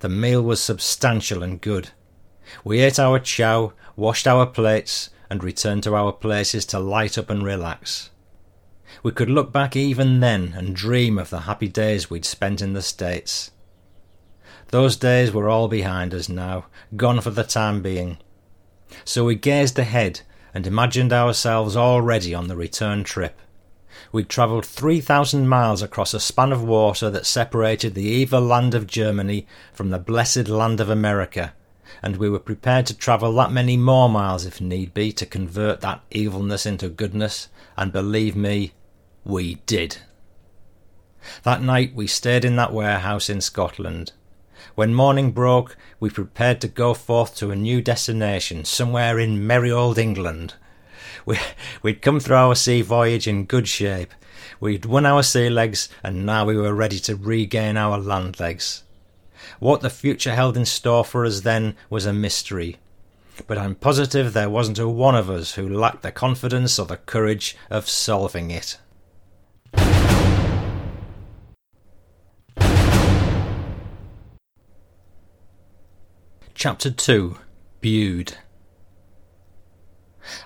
The meal was substantial and good. We ate our chow, washed our plates, and returned to our places to light up and relax. We could look back even then and dream of the happy days we'd spent in the States. Those days were all behind us now, gone for the time being. So we gazed ahead and imagined ourselves already on the return trip. We'd travelled 3,000 miles across a span of water that separated the evil land of Germany from the blessed land of America, and we were prepared to travel that many more miles if need be to convert that evilness into goodness, and believe me, we did. That night we stayed in that warehouse in Scotland. When morning broke, we prepared to go forth to a new destination, somewhere in merry old England. We, we'd come through our sea voyage in good shape. We'd won our sea legs, and now we were ready to regain our land legs. What the future held in store for us then was a mystery. But I'm positive there wasn't a one of us who lacked the confidence or the courage of solving it. Chapter 2 Bude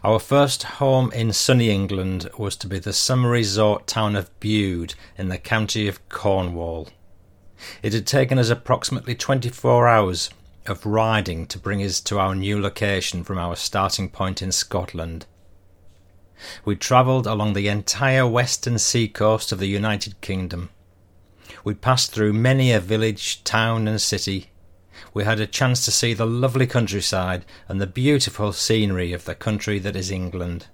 Our first home in sunny England was to be the summer resort town of Bude in the county of Cornwall. It had taken us approximately 24 hours of riding to bring us to our new location from our starting point in Scotland. We travelled along the entire western seacoast of the United Kingdom. We passed through many a village, town, and city, we had a chance to see the lovely countryside and the beautiful scenery of the country that is England.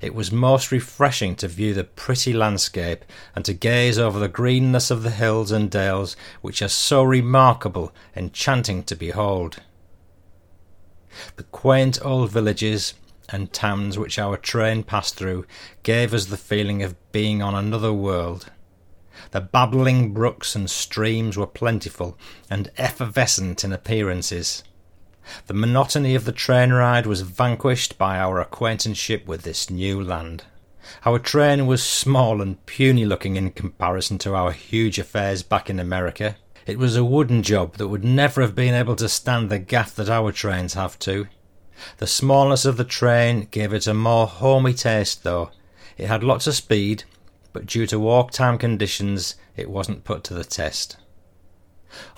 It was most refreshing to view the pretty landscape and to gaze over the greenness of the hills and dales which are so remarkable, enchanting to behold. The quaint old villages and towns which our train passed through gave us the feeling of being on another world. The babbling brooks and streams were plentiful and effervescent in appearances. The monotony of the train ride was vanquished by our acquaintanceship with this new land. Our train was small and puny looking in comparison to our huge affairs back in America. It was a wooden job that would never have been able to stand the gaff that our trains have to. The smallness of the train gave it a more homey taste, though. It had lots of speed, but due to walk time conditions, it wasn't put to the test.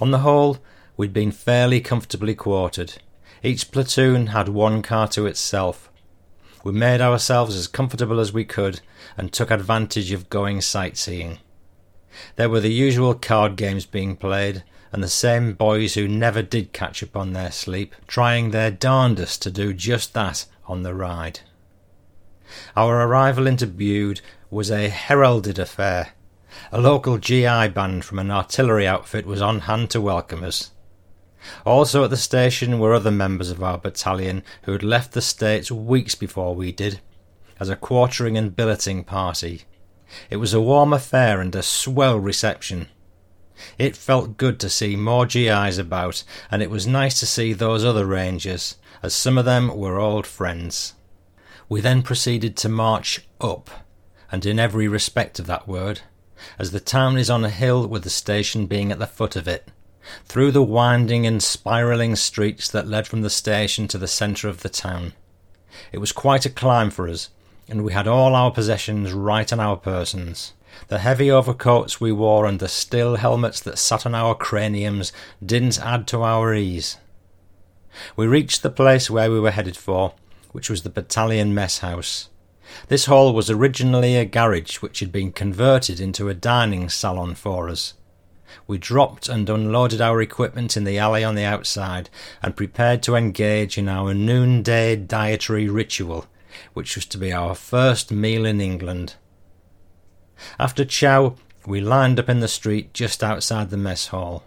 On the whole, we'd been fairly comfortably quartered. Each platoon had one car to itself. We made ourselves as comfortable as we could and took advantage of going sightseeing. There were the usual card games being played, and the same boys who never did catch up on their sleep, trying their darndest to do just that on the ride. Our arrival into Bude was a heralded affair. A local GI band from an artillery outfit was on hand to welcome us. Also at the station were other members of our battalion who had left the States weeks before we did, as a quartering and billeting party. It was a warm affair and a swell reception. It felt good to see more GIs about, and it was nice to see those other Rangers, as some of them were old friends. We then proceeded to march up and in every respect of that word, as the town is on a hill with the station being at the foot of it, through the winding and spiralling streets that led from the station to the centre of the town. It was quite a climb for us, and we had all our possessions right on our persons. The heavy overcoats we wore and the steel helmets that sat on our craniums didn't add to our ease. We reached the place where we were headed for, which was the battalion mess house. This hall was originally a garage which had been converted into a dining salon for us. We dropped and unloaded our equipment in the alley on the outside and prepared to engage in our noonday dietary ritual, which was to be our first meal in England. After chow, we lined up in the street just outside the mess hall.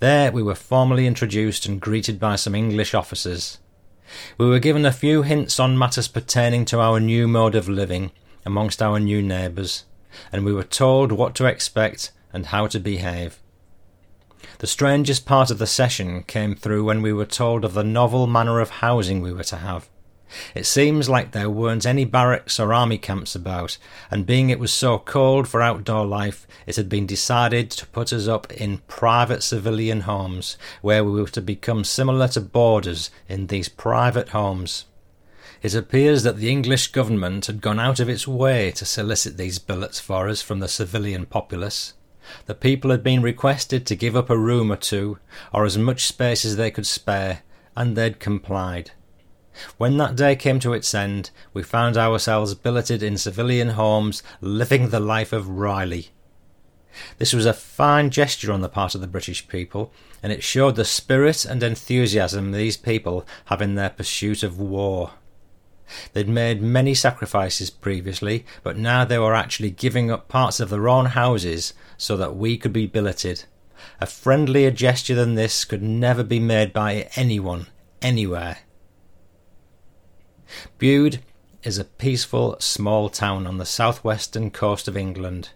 There we were formally introduced and greeted by some English officers. We were given a few hints on matters pertaining to our new mode of living amongst our new neighbours, and we were told what to expect and how to behave. The strangest part of the session came through when we were told of the novel manner of housing we were to have. It seems like there weren't any barracks or army camps about, and being it was so cold for outdoor life, it had been decided to put us up in private civilian homes, where we were to become similar to boarders in these private homes. It appears that the English government had gone out of its way to solicit these billets for us from the civilian populace. The people had been requested to give up a room or two, or as much space as they could spare, and they'd complied. When that day came to its end, we found ourselves billeted in civilian homes, living the life of Riley. This was a fine gesture on the part of the British people, and it showed the spirit and enthusiasm these people have in their pursuit of war. They'd made many sacrifices previously, but now they were actually giving up parts of their own houses so that we could be billeted. A friendlier gesture than this could never be made by anyone, anywhere. Bude is a peaceful small town on the southwestern coast of England.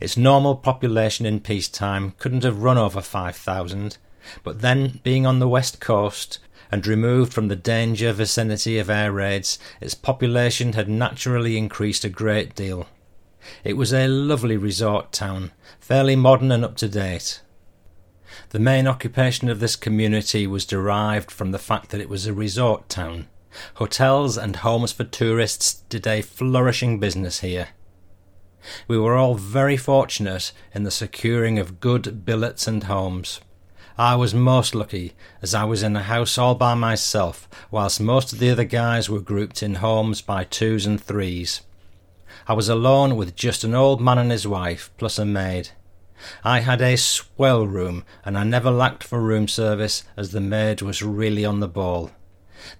Its normal population in peacetime couldn't have run over 5,000, but then, being on the west coast and removed from the danger vicinity of air raids, its population had naturally increased a great deal. It was a lovely resort town, fairly modern and up to date. The main occupation of this community was derived from the fact that it was a resort town. Hotels and homes for tourists did a flourishing business here. We were all very fortunate in the securing of good billets and homes. I was most lucky, as I was in a house all by myself, whilst most of the other guys were grouped in homes by twos and threes. I was alone with just an old man and his wife, plus a maid. I had a swell room, and I never lacked for room service, as the maid was really on the ball.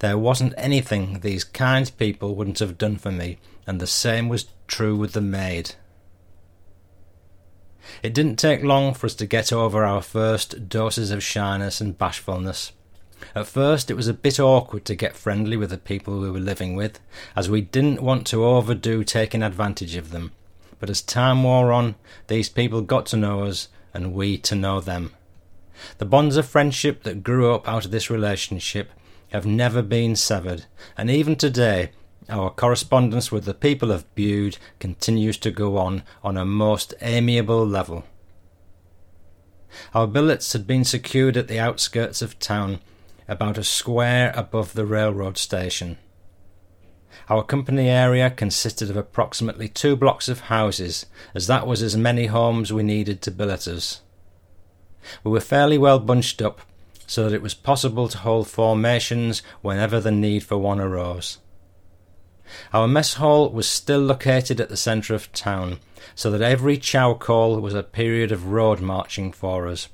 There wasn't anything these kind people wouldn't have done for me, and the same was true with the maid. It didn't take long for us to get over our first doses of shyness and bashfulness. At first, it was a bit awkward to get friendly with the people we were living with, as we didn't want to overdo taking advantage of them. But as time wore on, these people got to know us, and we to know them. The bonds of friendship that grew up out of this relationship have never been severed, and even today our correspondence with the people of Bude continues to go on on a most amiable level. Our billets had been secured at the outskirts of town, about a square above the railroad station. Our company area consisted of approximately two blocks of houses, as that was as many homes we needed to billet us. We were fairly well bunched up, so that it was possible to hold formations whenever the need for one arose. Our mess hall was still located at the centre of town, so that every chow call was a period of road marching for us.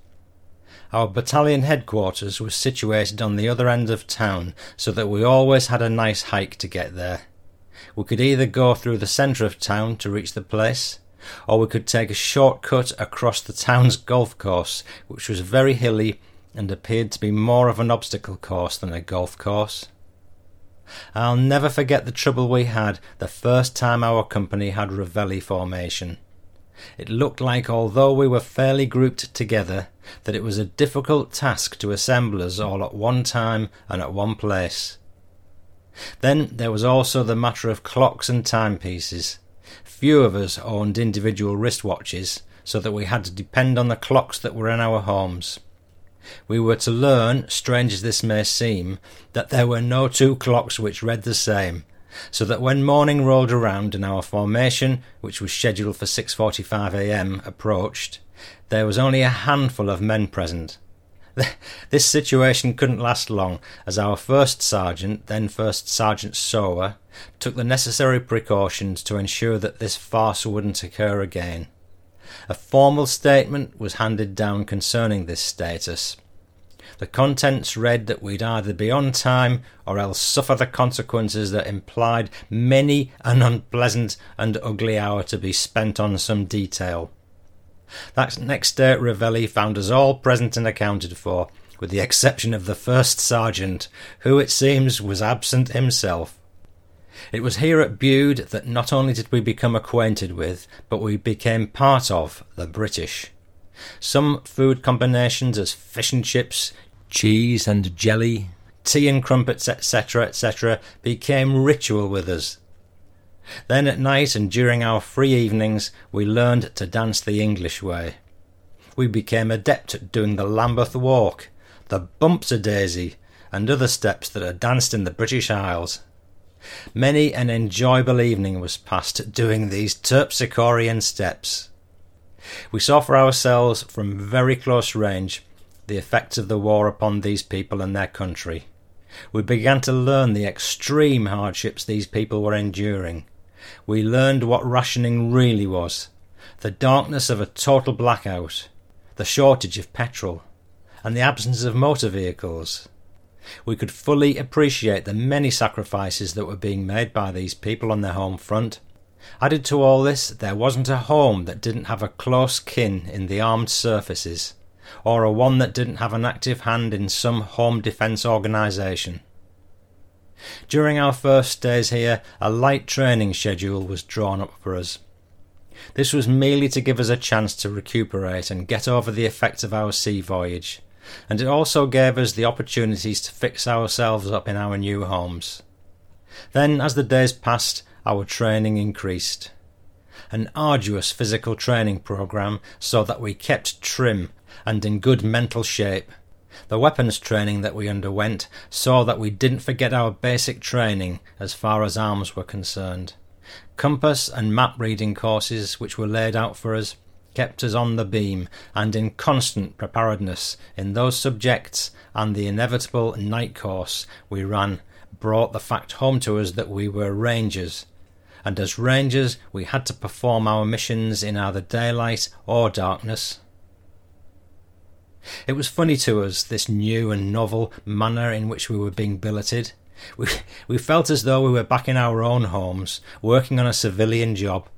Our battalion headquarters was situated on the other end of town, so that we always had a nice hike to get there. We could either go through the centre of town to reach the place, or we could take a short cut across the town's golf course, which was very hilly and appeared to be more of an obstacle course than a golf course. I'll never forget the trouble we had the first time our company had reveille formation. It looked like, although we were fairly grouped together, that it was a difficult task to assemble us all at one time and at one place. Then there was also the matter of clocks and timepieces. Few of us owned individual wristwatches, so that we had to depend on the clocks that were in our homes we were to learn, strange as this may seem, that there were no two clocks which read the same, so that when morning rolled around and our formation, which was scheduled for 6:45 a.m., approached, there was only a handful of men present. [laughs] This situation couldn't last long, as our first sergeant, then First Sergeant Sower, took the necessary precautions to ensure that this farce wouldn't occur again. A formal statement was handed down concerning this status. The contents read that we'd either be on time or else suffer the consequences that implied many an unpleasant and ugly hour to be spent on some detail. That next day at Reveille found us all present and accounted for, with the exception of the first sergeant, who it seems was absent himself. It was here at Bude that not only did we become acquainted with, but we became part of, the British. Some food combinations as fish and chips, cheese and jelly, tea and crumpets, etc., etc., became ritual with us. Then at night and during our free evenings, we learned to dance the English way. We became adept at doing the Lambeth Walk, the Boomps-a-Daisy, and other steps that are danced in the British Isles. Many an enjoyable evening was passed doing these terpsichorean steps. We saw for ourselves from very close range the effects of the war upon these people and their country. We began to learn the extreme hardships these people were enduring. We learned what rationing really was the darkness of a total blackout, the shortage of petrol, and the absence of motor vehicles. We could fully appreciate the many sacrifices that were being made by these people on their home front. Added to all this, there wasn't a home that didn't have a close kin in the armed services or a one that didn't have an active hand in some home defence organisation. During our first days here, a light training schedule was drawn up for us. This was merely to give us a chance to recuperate and get over the effects of our sea voyage, and it also gave us the opportunities to fix ourselves up in our new homes. Then, as the days passed, our training increased. An arduous physical training program so that we kept trim and in good mental shape. The weapons training that we underwent saw that we didn't forget our basic training as far as arms were concerned. Compass and map reading courses, which were laid out for us, kept us on the beam and in constant preparedness in those subjects, and the inevitable night course we ran brought the fact home to us that we were rangers, and as rangers we had to perform our missions in either daylight or darkness. It was funny to us, this new and novel manner in which we were being billeted. We, we felt as though we were back in our own homes, working on a civilian job.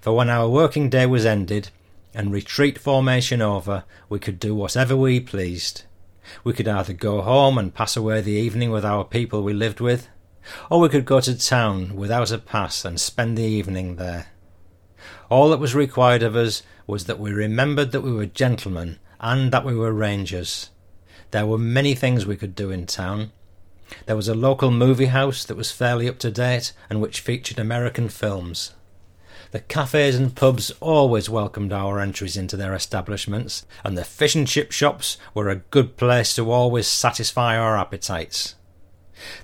For when our working day was ended, and retreat formation over, we could do whatever we pleased. We could either go home and pass away the evening with our people we lived with, or we could go to town without a pass and spend the evening there. All that was required of us was that we remembered that we were gentlemen and that we were rangers. There were many things we could do in town. There was a local movie house that was fairly up to date and which featured American films. The cafes and pubs always welcomed our entries into their establishments, and the fish and chip shops were a good place to always satisfy our appetites.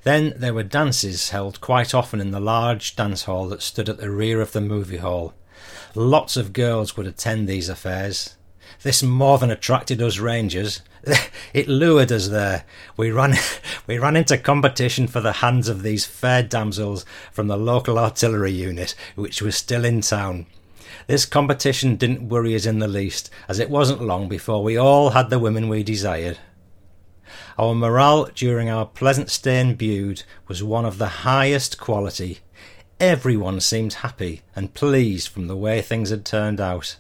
Then there were dances held quite often in the large dance hall that stood at the rear of the movie hall. Lots of girls would attend these affairs. This more than attracted us Rangers. [laughs] It lured us there. We ran, [laughs] we ran into competition for the hands of these fair damsels from the local artillery unit, which was still in town. This competition didn't worry us in the least, as it wasn't long before we all had the women we desired. Our morale during our pleasant stay in Bude was one of the highest quality. Everyone seemed happy and pleased from the way things had turned out.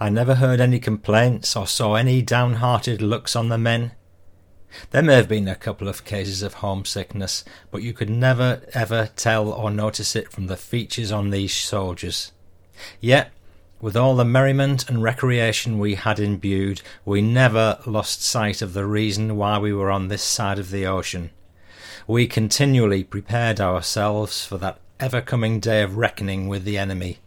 I never heard any complaints or saw any downhearted looks on the men. There may have been a couple of cases of homesickness, but you could never ever tell or notice it from the features on these soldiers. Yet, with all the merriment and recreation we had imbued, we never lost sight of the reason why we were on this side of the ocean. We continually prepared ourselves for that ever coming day of reckoning with the enemy.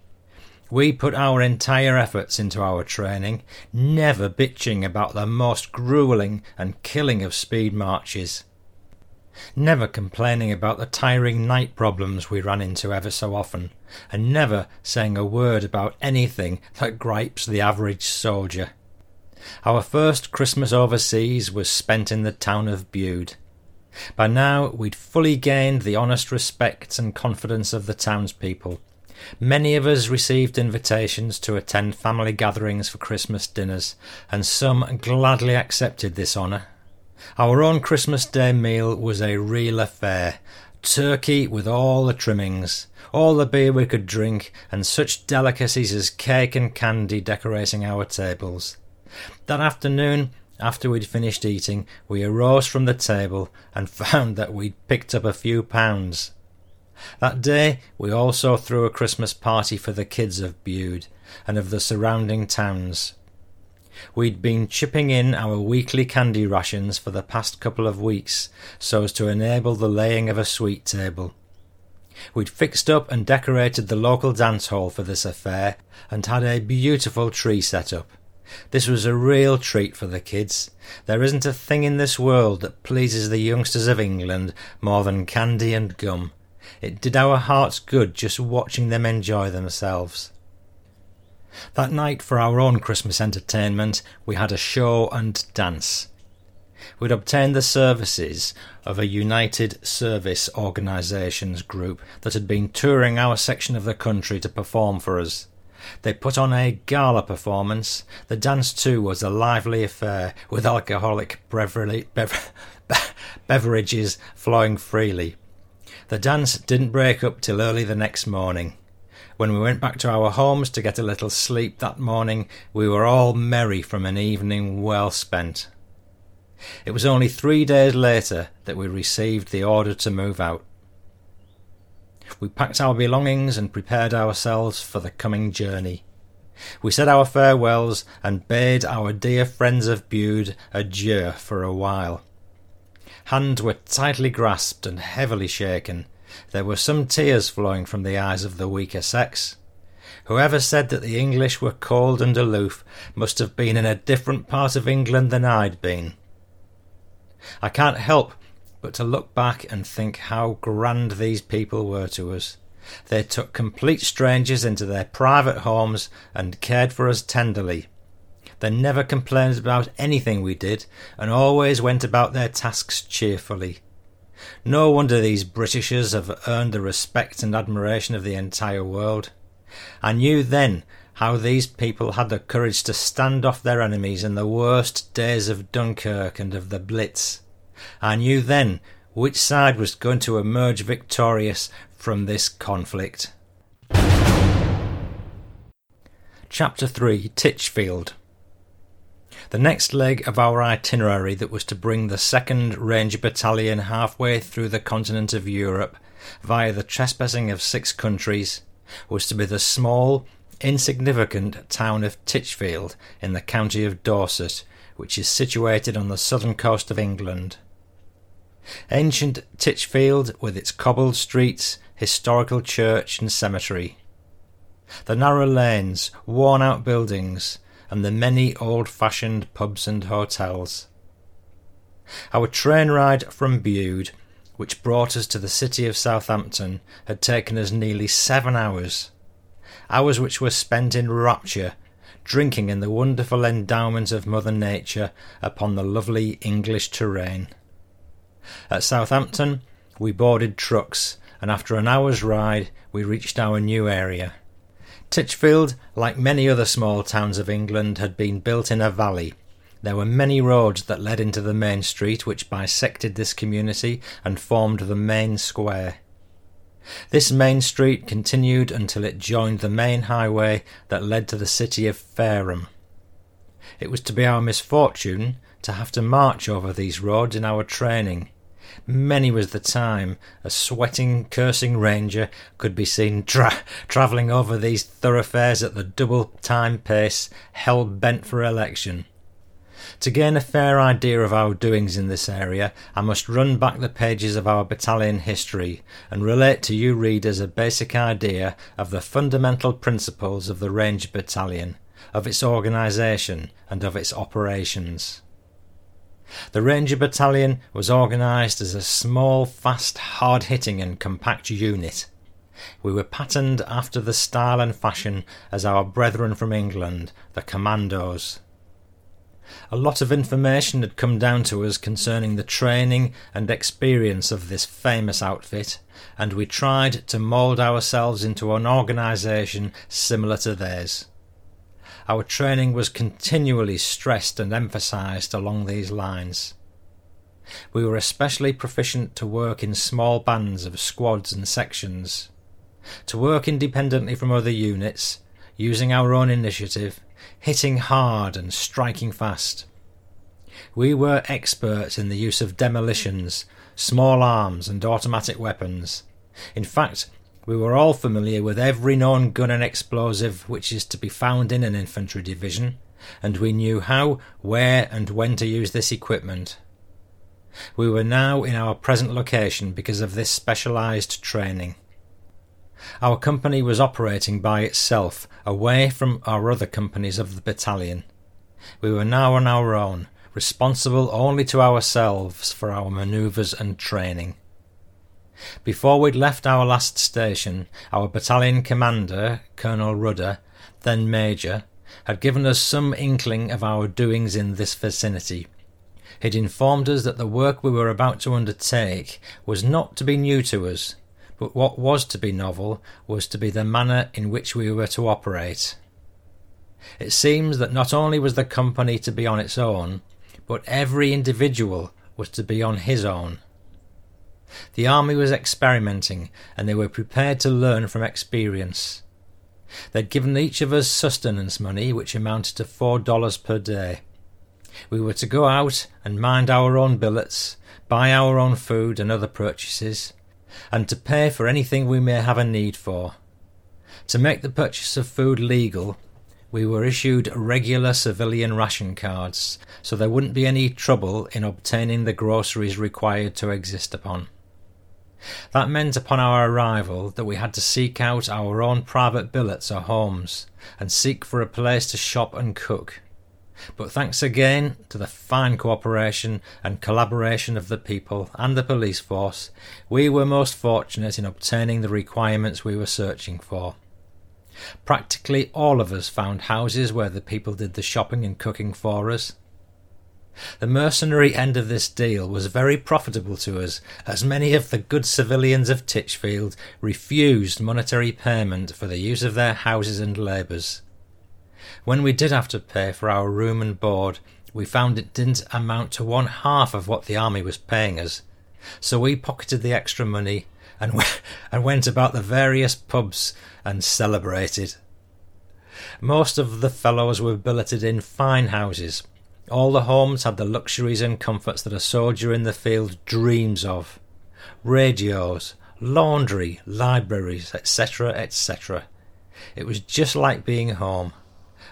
We put our entire efforts into our training, never bitching about the most grueling and killing of speed marches. Never complaining about the tiring night problems we ran into ever so often, and never saying a word about anything that gripes the average soldier. Our first Christmas overseas was spent in the town of Bude. By now we'd fully gained the honest respect and confidence of the townspeople, Many of us received invitations to attend family gatherings for Christmas dinners, and some gladly accepted this honour. Our own Christmas Day meal was a real affair turkey with all the trimmings, all the beer we could drink, and such delicacies as cake and candy decorating our tables. That afternoon, after we'd finished eating, we arose from the table and [laughs] found that we'd picked up a few pounds. That day we also threw a Christmas party for the kids of Bude and of the surrounding towns. We'd been chipping in our weekly candy rations for the past couple of weeks so as to enable the laying of a sweet table. We'd fixed up and decorated the local dance hall for this affair and had a beautiful tree set up. This was a real treat for the kids. There isn't a thing in this world that pleases the youngsters of England more than candy and gum, It did our hearts good just watching them enjoy themselves. That night, for our own Christmas entertainment, we had a show and dance. We'd obtained the services of a United Service Organisations group that had been touring our section of the country to perform for us. They put on a gala performance. The dance, too, was a lively affair, with alcoholic [laughs] beverages flowing freely. The dance didn't break up till early the next morning. When we went back to our homes to get a little sleep that morning, we were all merry from an evening well spent. It was only three days later that we received the order to move out. We packed our belongings and prepared ourselves for the coming journey. We said our farewells and bade our dear friends of Bude adieu for a while. Hands were tightly grasped and heavily shaken. There were some tears flowing from the eyes of the weaker sex. Whoever said that the English were cold and aloof must have been in a different part of England than I'd been. I can't help but to look back and think how grand these people were to us. They took complete strangers into their private homes and cared for us tenderly. They never complained about anything we did, and always went about their tasks cheerfully. No wonder these Britishers have earned the respect and admiration of the entire world. I knew then how these people had the courage to stand off their enemies in the worst days of Dunkirk and of the Blitz. I knew then which side was going to emerge victorious from this conflict. Chapter 3 Titchfield The next leg of our itinerary that was to bring the 2nd Ranger Battalion halfway through the continent of Europe via the trespassing of six countries was to be the small, insignificant town of Titchfield in the county of Dorset, which is situated on the southern coast of England. Ancient Titchfield, with its cobbled streets, historical church and cemetery. The narrow lanes, worn out buildings, and the many old fashioned pubs and hotels. Our train ride from Bude, which brought us to the city of Southampton, had taken us nearly seven hours. Hours which were spent in rapture, drinking in the wonderful endowment of Mother Nature upon the lovely English terrain. At Southampton, we boarded trucks, and after an hour's ride, we reached our new area. Titchfield, like many other small towns of England, had been built in a valley. There were many roads that led into the main street which bisected this community and formed the main square. This main street continued until it joined the main highway that led to the city of Fareham. It was to be our misfortune to have to march over these roads in our training. Many was the time a sweating, cursing ranger could be seen tra- travelling over these thoroughfares at the double time pace, hell bent for election. To gain a fair idea of our doings in this area, I must run back the pages of our battalion history and relate to you readers a basic idea of the fundamental principles of the Ranger Battalion, of its organisation, and of its operations. The Ranger Battalion was organised as a small, fast, hard hitting, and compact unit. We were patterned after the style and fashion as our brethren from England, the Commandos. A lot of information had come down to us concerning the training and experience of this famous outfit, and we tried to mould ourselves into an organisation similar to theirs. Our training was continually stressed and emphasized along these lines. We were especially proficient to work in small bands of squads and sections, to work independently from other units, using our own initiative, hitting hard and striking fast. We were experts in the use of demolitions, small arms, and automatic weapons. In fact, we were all familiar with every known gun and explosive which is to be found in an infantry division, and we knew how, where, and when to use this equipment. We were now in our present location because of this specialised training. Our company was operating by itself, away from our other companies of the battalion. We were now on our own, responsible only to ourselves for our manoeuvres and training. Before we'd left our last station, our battalion commander, Colonel Rudder, then Major, had given us some inkling of our doings in this vicinity. He'd informed us that the work we were about to undertake was not to be new to us, but what was to be novel was to be the manner in which we were to operate. It seems that not only was the company to be on its own, but every individual was to be on his own. The army was experimenting, and they were prepared to learn from experience. They'd given each of us sustenance money, which amounted to four dollars per day. We were to go out and mind our own billets, buy our own food and other purchases, and to pay for anything we may have a need for. To make the purchase of food legal, we were issued regular civilian ration cards, so there wouldn't be any trouble in obtaining the groceries required to exist upon. That meant upon our arrival that we had to seek out our own private billets or homes, and seek for a place to shop and cook. But thanks again to the fine cooperation and collaboration of the people and the police force, we were most fortunate in obtaining the requirements we were searching for. Practically all of us found houses where the people did the shopping and cooking for us. The mercenary end of this deal was very profitable to us, as many of the good civilians of Titchfield refused monetary payment for the use of their houses and labours. When we did have to pay for our room and board, we found it didn't amount to one half of what the army was paying us, so we pocketed the extra money and, [laughs] and went about the various pubs and celebrated. Most of the fellows were billeted in fine houses, all the homes had the luxuries and comforts that a soldier in the field dreams of radios, laundry, libraries, etc., etc. It was just like being home.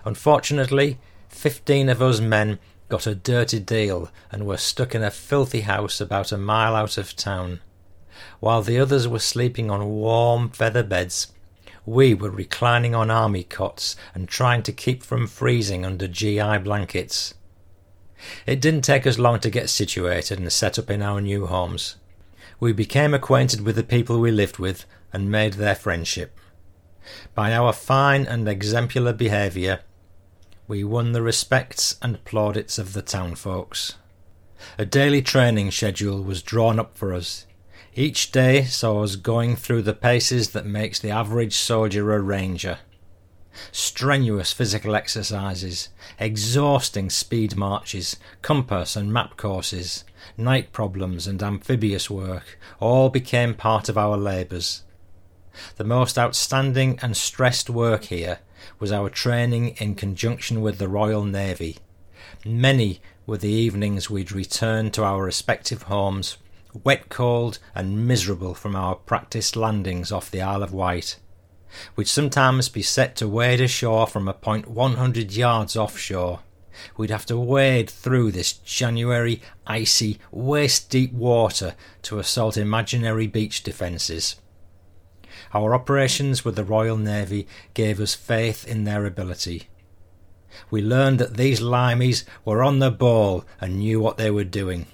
Unfortunately, fifteen of us men got a dirty deal and were stuck in a filthy house about a mile out of town. While the others were sleeping on warm feather beds, we were reclining on army cots and trying to keep from freezing under GI blankets. It didn't take us long to get situated and set up in our new homes. We became acquainted with the people we lived with and made their friendship. By our fine and exemplar behaviour, we won the respects and plaudits of the town folks. A daily training schedule was drawn up for us. Each day saw us going through the paces that makes the average soldier a ranger strenuous physical exercises, exhausting speed marches, compass and map courses, night problems and amphibious work all became part of our labours. The most outstanding and stressed work here was our training in conjunction with the Royal Navy. Many were the evenings we'd return to our respective homes, wet, cold, and miserable from our practised landings off the Isle of Wight would sometimes be set to wade ashore from a point 100 yards offshore. We'd have to wade through this January, icy, waist deep water to assault imaginary beach defences. Our operations with the Royal Navy gave us faith in their ability. We learned that these limeys were on the ball and knew what they were doing.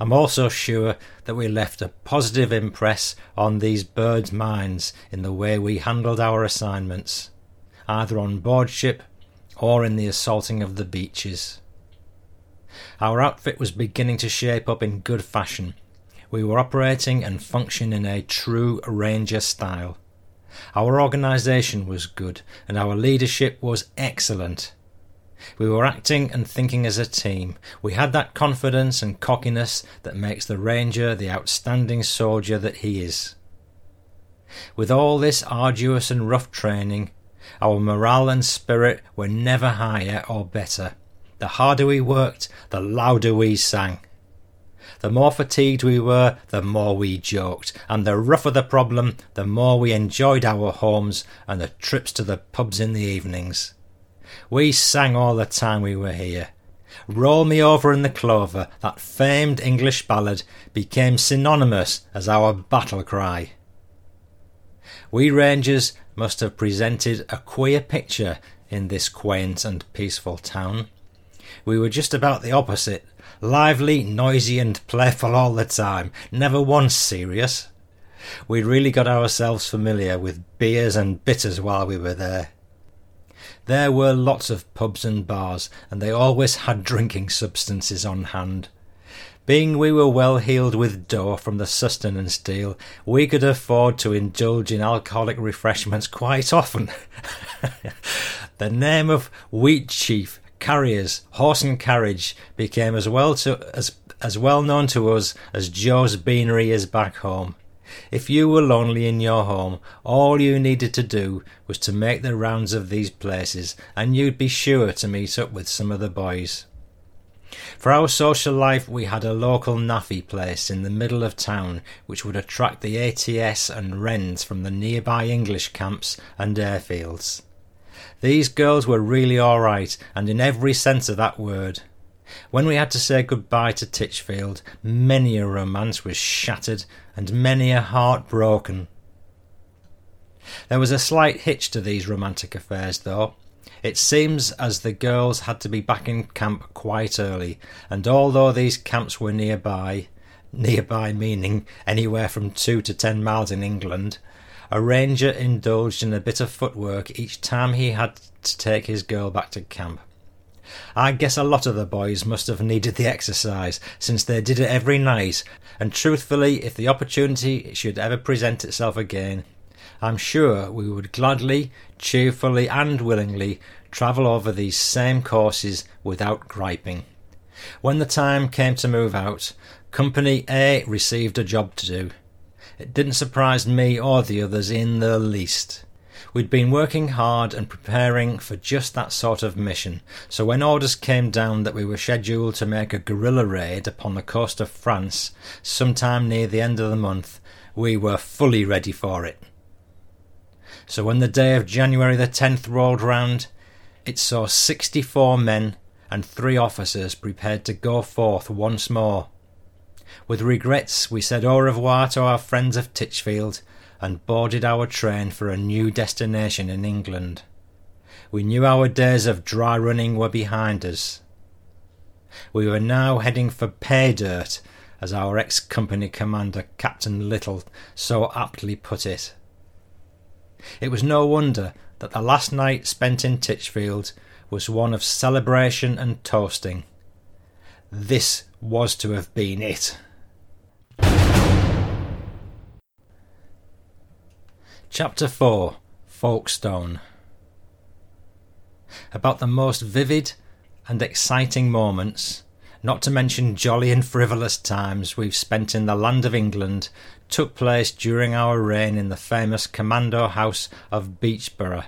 I'm also sure that we left a positive impress on these birds' minds in the way we handled our assignments, either on board ship or in the assaulting of the beaches. Our outfit was beginning to shape up in good fashion. We were operating and functioning in a true Ranger style. Our organisation was good, and our leadership was excellent. We were acting and thinking as a team. We had that confidence and cockiness that makes the Ranger the outstanding soldier that he is. With all this arduous and rough training, our morale and spirit were never higher or better. The harder we worked, the louder we sang. The more fatigued we were, the more we joked, and the rougher the problem, the more we enjoyed our homes and the trips to the pubs in the evenings. We sang all the time we were here. Roll Me Over in the Clover, that famed English ballad, became synonymous as our battle cry. We Rangers must have presented a queer picture in this quaint and peaceful town. We were just about the opposite lively, noisy, and playful all the time, never once serious. We really got ourselves familiar with beers and bitters while we were there. There were lots of pubs and bars, and they always had drinking substances on hand. Being we were well heeled with dough from the sustenance deal, we could afford to indulge in alcoholic refreshments quite often. [laughs] the name of Wheatsheaf, Carriers, Horse and Carriage became as well to, as as well known to us as Joe's Beanery is back home. If you were lonely in your home, all you needed to do was to make the rounds of these places, and you'd be sure to meet up with some of the boys. For our social life, we had a local NAAFI place in the middle of town which would attract the ATS and Wrens from the nearby English camps and airfields. These girls were really all right, and in every sense of that word. When we had to say goodbye to Titchfield, many a romance was shattered and many a heart broken. There was a slight hitch to these romantic affairs, though. It seems as the girls had to be back in camp quite early, and although these camps were nearby, nearby meaning anywhere from two to ten miles in England, a ranger indulged in a bit of footwork each time he had to take his girl back to camp. I guess a lot of the boys must have needed the exercise, since they did it every night, and truthfully, if the opportunity should ever present itself again, I'm sure we would gladly, cheerfully, and willingly travel over these same courses without griping. When the time came to move out, Company A received a job to do. It didn't surprise me or the others in the least. We'd been working hard and preparing for just that sort of mission, so when orders came down that we were scheduled to make a guerrilla raid upon the coast of France sometime near the end of the month, we were fully ready for it. So when the day of January the 10th rolled round, it saw 64 men and three officers prepared to go forth once more. With regrets, we said au revoir to our friends of Titchfield and boarded our train for a new destination in England. We knew our days of dry running were behind us. We were now heading for pay dirt, as our ex company commander, Captain Little, so aptly put it. It was no wonder that the last night spent in Titchfield was one of celebration and toasting. This was to have been it. Chapter 4 Folkestone About the most vivid and exciting moments, not to mention jolly and frivolous times we've spent in the land of England took place during our reign in the famous Commando House of Beachborough,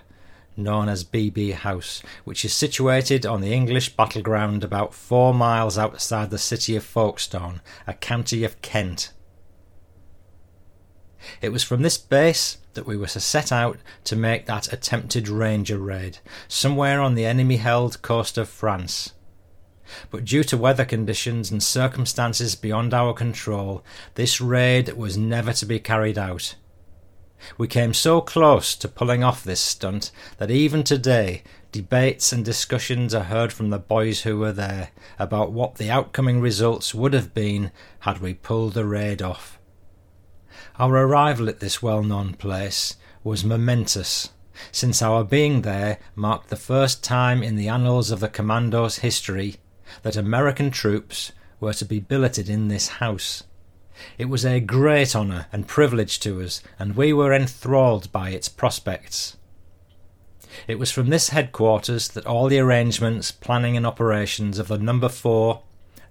known as BB House, which is situated on the English battleground about four miles outside the city of Folkestone, a county of Kent. It was from this base that we were to set out to make that attempted Ranger raid, somewhere on the enemy held coast of France but due to weather conditions and circumstances beyond our control, this raid was never to be carried out. We came so close to pulling off this stunt that even today debates and discussions are heard from the boys who were there about what the outcoming results would have been had we pulled the raid off. Our arrival at this well known place was momentous, since our being there marked the first time in the annals of the Commando's history that American troops were to be billeted in this house. It was a great honour and privilege to us, and we were enthralled by its prospects. It was from this headquarters that all the arrangements, planning, and operations of the Number 4,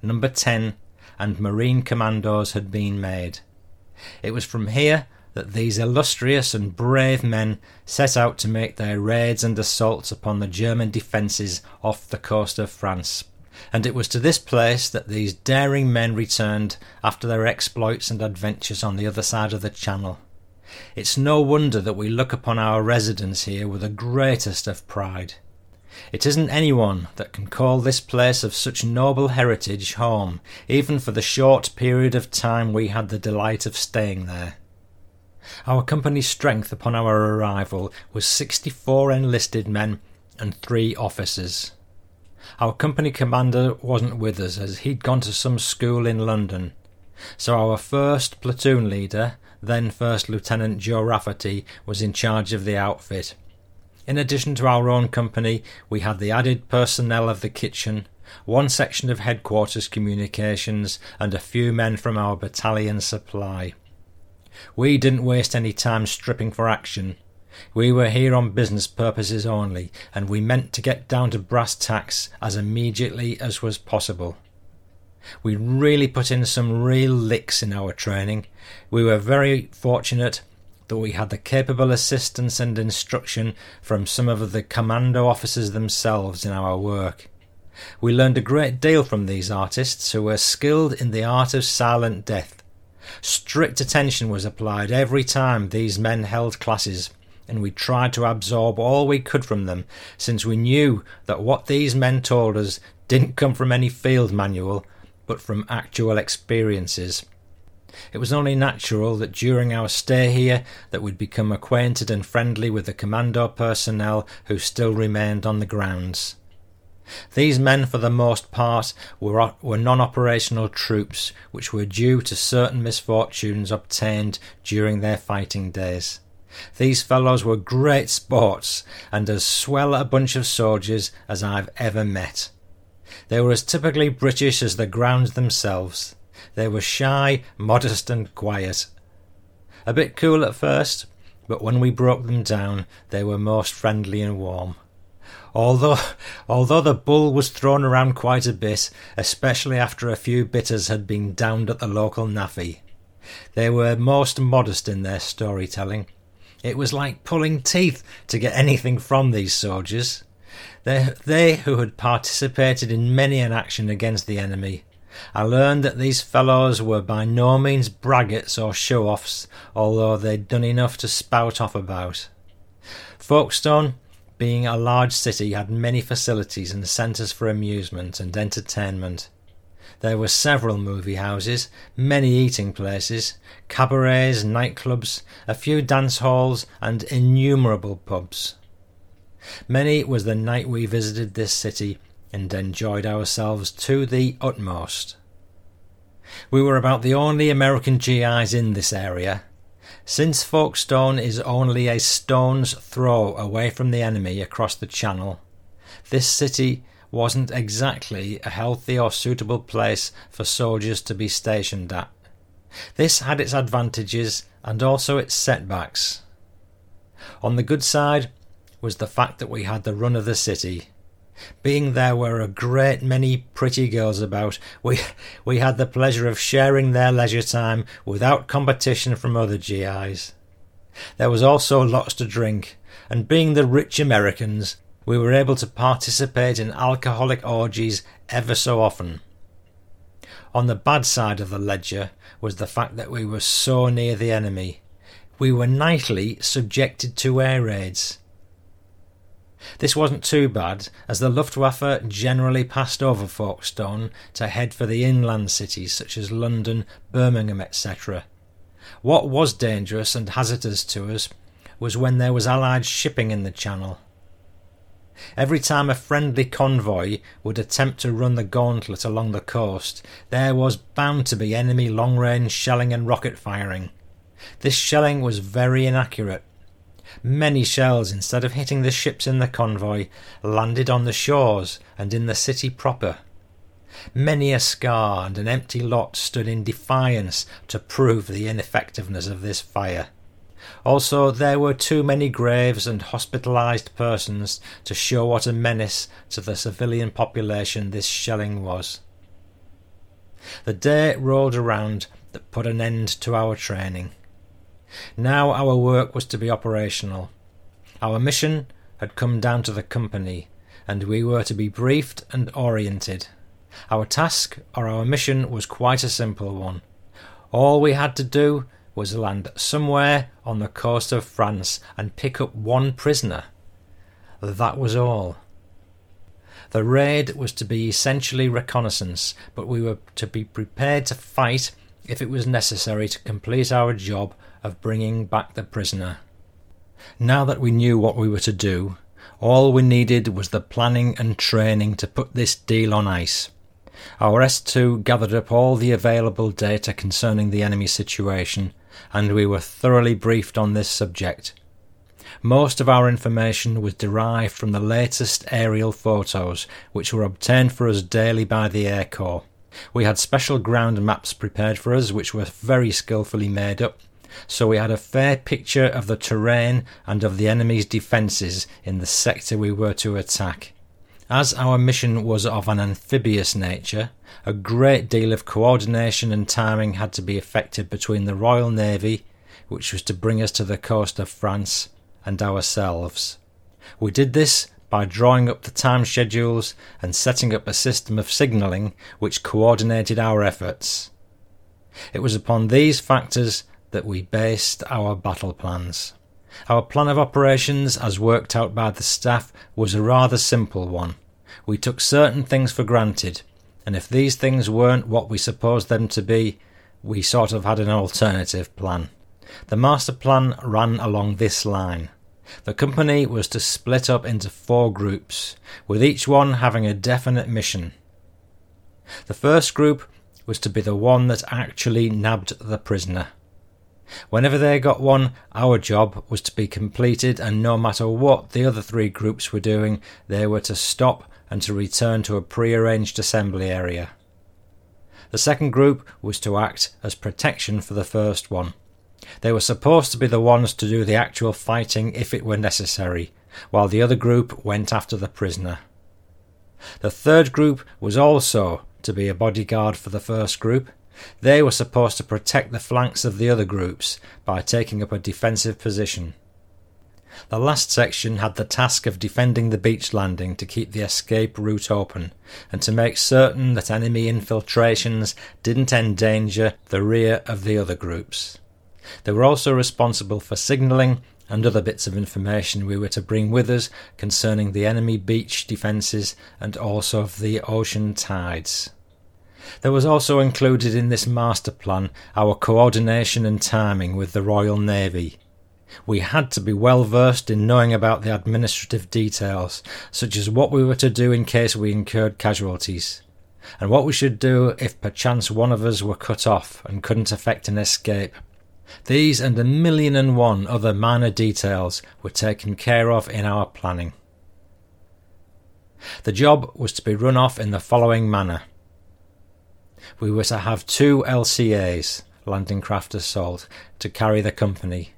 Number 10, and Marine Commandos had been made. It was from here that these illustrious and brave men set out to make their raids and assaults upon the German defences off the coast of France and it was to this place that these daring men returned after their exploits and adventures on the other side of the Channel. It's no wonder that we look upon our residence here with the greatest of pride. It isn't anyone that can call this place of such noble heritage home, even for the short period of time we had the delight of staying there. Our company's strength upon our arrival was sixty four enlisted men and three officers. Our company commander wasn't with us as he'd gone to some school in London. So our first platoon leader, then First Lieutenant Joe Rafferty, was in charge of the outfit. In addition to our own company, we had the added personnel of the kitchen, one section of headquarters communications, and a few men from our battalion supply. We didn't waste any time stripping for action. We were here on business purposes only, and we meant to get down to brass tacks as immediately as was possible. We really put in some real licks in our training. We were very fortunate that we had the capable assistance and instruction from some of the commando officers themselves in our work. We learned a great deal from these artists who were skilled in the art of silent death. Strict attention was applied every time these men held classes, and we tried to absorb all we could from them, since we knew that what these men told us didn't come from any field manual, but from actual experiences. It was only natural that during our stay here that we'd become acquainted and friendly with the commando personnel who still remained on the grounds. These men, for the most part, were, were non operational troops which were due to certain misfortunes obtained during their fighting days. These fellows were great sports and as swell a bunch of soldiers as I've ever met. They were as typically British as the grounds themselves. They were shy, modest, and quiet. A bit cool at first, but when we broke them down, they were most friendly and warm. Although, [laughs] although the bull was thrown around quite a bit, especially after a few bitters had been downed at the local NAAFI, they were most modest in their storytelling. It was like pulling teeth to get anything from these soldiers. They, they who had participated in many an action against the enemy. I learned that these fellows were by no means braggarts or show offs, although they'd done enough to spout off about. Folkestone, being a large city, had many facilities and centres for amusement and entertainment. There were several movie houses, many eating places, cabarets, nightclubs, a few dance halls, and innumerable pubs. Many was the night we visited this city and enjoyed ourselves to the utmost. We were about the only American GIs in this area. Since Folkestone is only a stone's throw away from the enemy across the channel, this city wasn't exactly a healthy or suitable place for soldiers to be stationed at. This had its advantages and also its setbacks. On the good side, was the fact that we had the run of the city. Being there were a great many pretty girls about, we, we had the pleasure of sharing their leisure time without competition from other GIs. There was also lots to drink, and being the rich Americans, we were able to participate in alcoholic orgies ever so often. On the bad side of the ledger was the fact that we were so near the enemy. We were nightly subjected to air raids, this wasn't too bad, as the Luftwaffe generally passed over Folkestone to head for the inland cities such as London, Birmingham, etc. What was dangerous and hazardous to us was when there was Allied shipping in the Channel. Every time a friendly convoy would attempt to run the gauntlet along the coast, there was bound to be enemy long range shelling and rocket firing. This shelling was very inaccurate, Many shells, instead of hitting the ships in the convoy, landed on the shores and in the city proper. Many a scar and an empty lot stood in defiance to prove the ineffectiveness of this fire. Also, there were too many graves and hospitalized persons to show what a menace to the civilian population this shelling was. The day rolled around that put an end to our training. Now our work was to be operational. Our mission had come down to the company, and we were to be briefed and oriented. Our task or our mission was quite a simple one. All we had to do was land somewhere on the coast of France and pick up one prisoner. That was all. The raid was to be essentially reconnaissance, but we were to be prepared to fight if it was necessary to complete our job of bringing back the prisoner. Now that we knew what we were to do, all we needed was the planning and training to put this deal on ice. Our S2 gathered up all the available data concerning the enemy situation, and we were thoroughly briefed on this subject. Most of our information was derived from the latest aerial photos, which were obtained for us daily by the Air Corps. We had special ground maps prepared for us, which were very skillfully made up, so we had a fair picture of the terrain and of the enemy's defences in the sector we were to attack. As our mission was of an amphibious nature, a great deal of coordination and timing had to be effected between the Royal Navy, which was to bring us to the coast of France, and ourselves. We did this by drawing up the time schedules and setting up a system of signalling which coordinated our efforts. It was upon these factors that we based our battle plans. Our plan of operations, as worked out by the staff, was a rather simple one. We took certain things for granted, and if these things weren't what we supposed them to be, we sort of had an alternative plan. The master plan ran along this line. The company was to split up into four groups, with each one having a definite mission. The first group was to be the one that actually nabbed the prisoner. Whenever they got one, our job was to be completed, and no matter what the other three groups were doing, they were to stop and to return to a pre-arranged assembly area. The second group was to act as protection for the first one. They were supposed to be the ones to do the actual fighting if it were necessary, while the other group went after the prisoner. The third group was also to be a bodyguard for the first group. They were supposed to protect the flanks of the other groups by taking up a defensive position. The last section had the task of defending the beach landing to keep the escape route open and to make certain that enemy infiltrations didn't endanger the rear of the other groups. They were also responsible for signalling and other bits of information we were to bring with us concerning the enemy beach defences and also of the ocean tides. There was also included in this master plan our coordination and timing with the Royal Navy. We had to be well versed in knowing about the administrative details, such as what we were to do in case we incurred casualties, and what we should do if perchance one of us were cut off and couldn't effect an escape. These and a million and one other minor details were taken care of in our planning. The job was to be run off in the following manner. We were to have two LCAs, landing craft assault, to carry the company.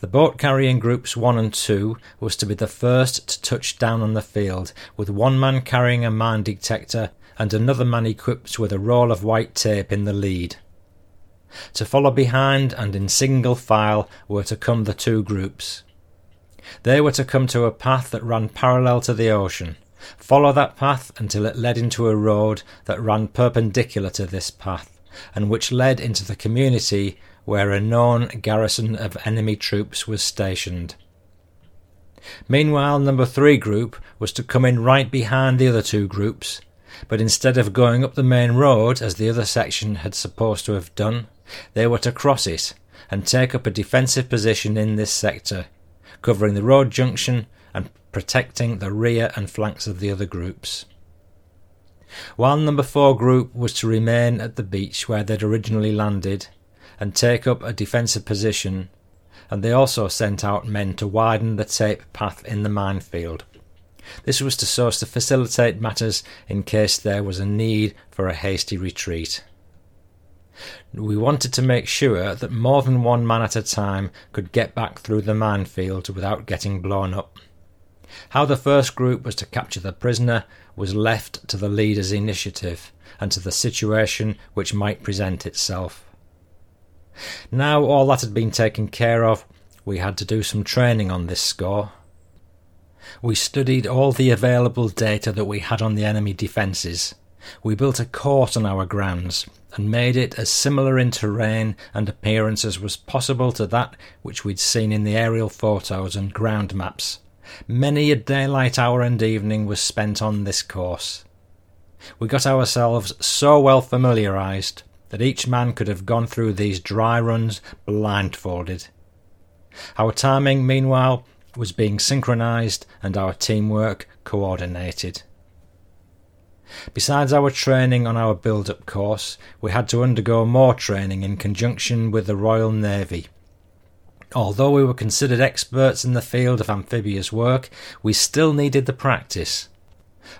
The boat carrying groups 1 and 2 was to be the first to touch down on the field, with one man carrying a mine detector and another man equipped with a roll of white tape in the lead. To follow behind and in single file were to come the two groups. They were to come to a path that ran parallel to the ocean, follow that path until it led into a road that ran perpendicular to this path, and which led into the community where a known garrison of enemy troops was stationed. Meanwhile, number three group was to come in right behind the other two groups, but instead of going up the main road as the other section had supposed to have done, they were to cross it and take up a defensive position in this sector, covering the road junction and protecting the rear and flanks of the other groups. While number 4 group was to remain at the beach where they'd originally landed and take up a defensive position, and they also sent out men to widen the tape path in the minefield. This was to so as to facilitate matters in case there was a need for a hasty retreat. We wanted to make sure that more than one man at a time could get back through the minefield without getting blown up. How the first group was to capture the prisoner was left to the leader's initiative and to the situation which might present itself. Now all that had been taken care of, we had to do some training on this score. We studied all the available data that we had on the enemy defences. We built a court on our grounds and made it as similar in terrain and appearance as was possible to that which we'd seen in the aerial photos and ground maps. Many a daylight hour and evening was spent on this course. We got ourselves so well familiarised that each man could have gone through these dry runs blindfolded. Our timing, meanwhile, was being synchronised and our teamwork coordinated. Besides our training on our build up course, we had to undergo more training in conjunction with the Royal Navy. Although we were considered experts in the field of amphibious work, we still needed the practice.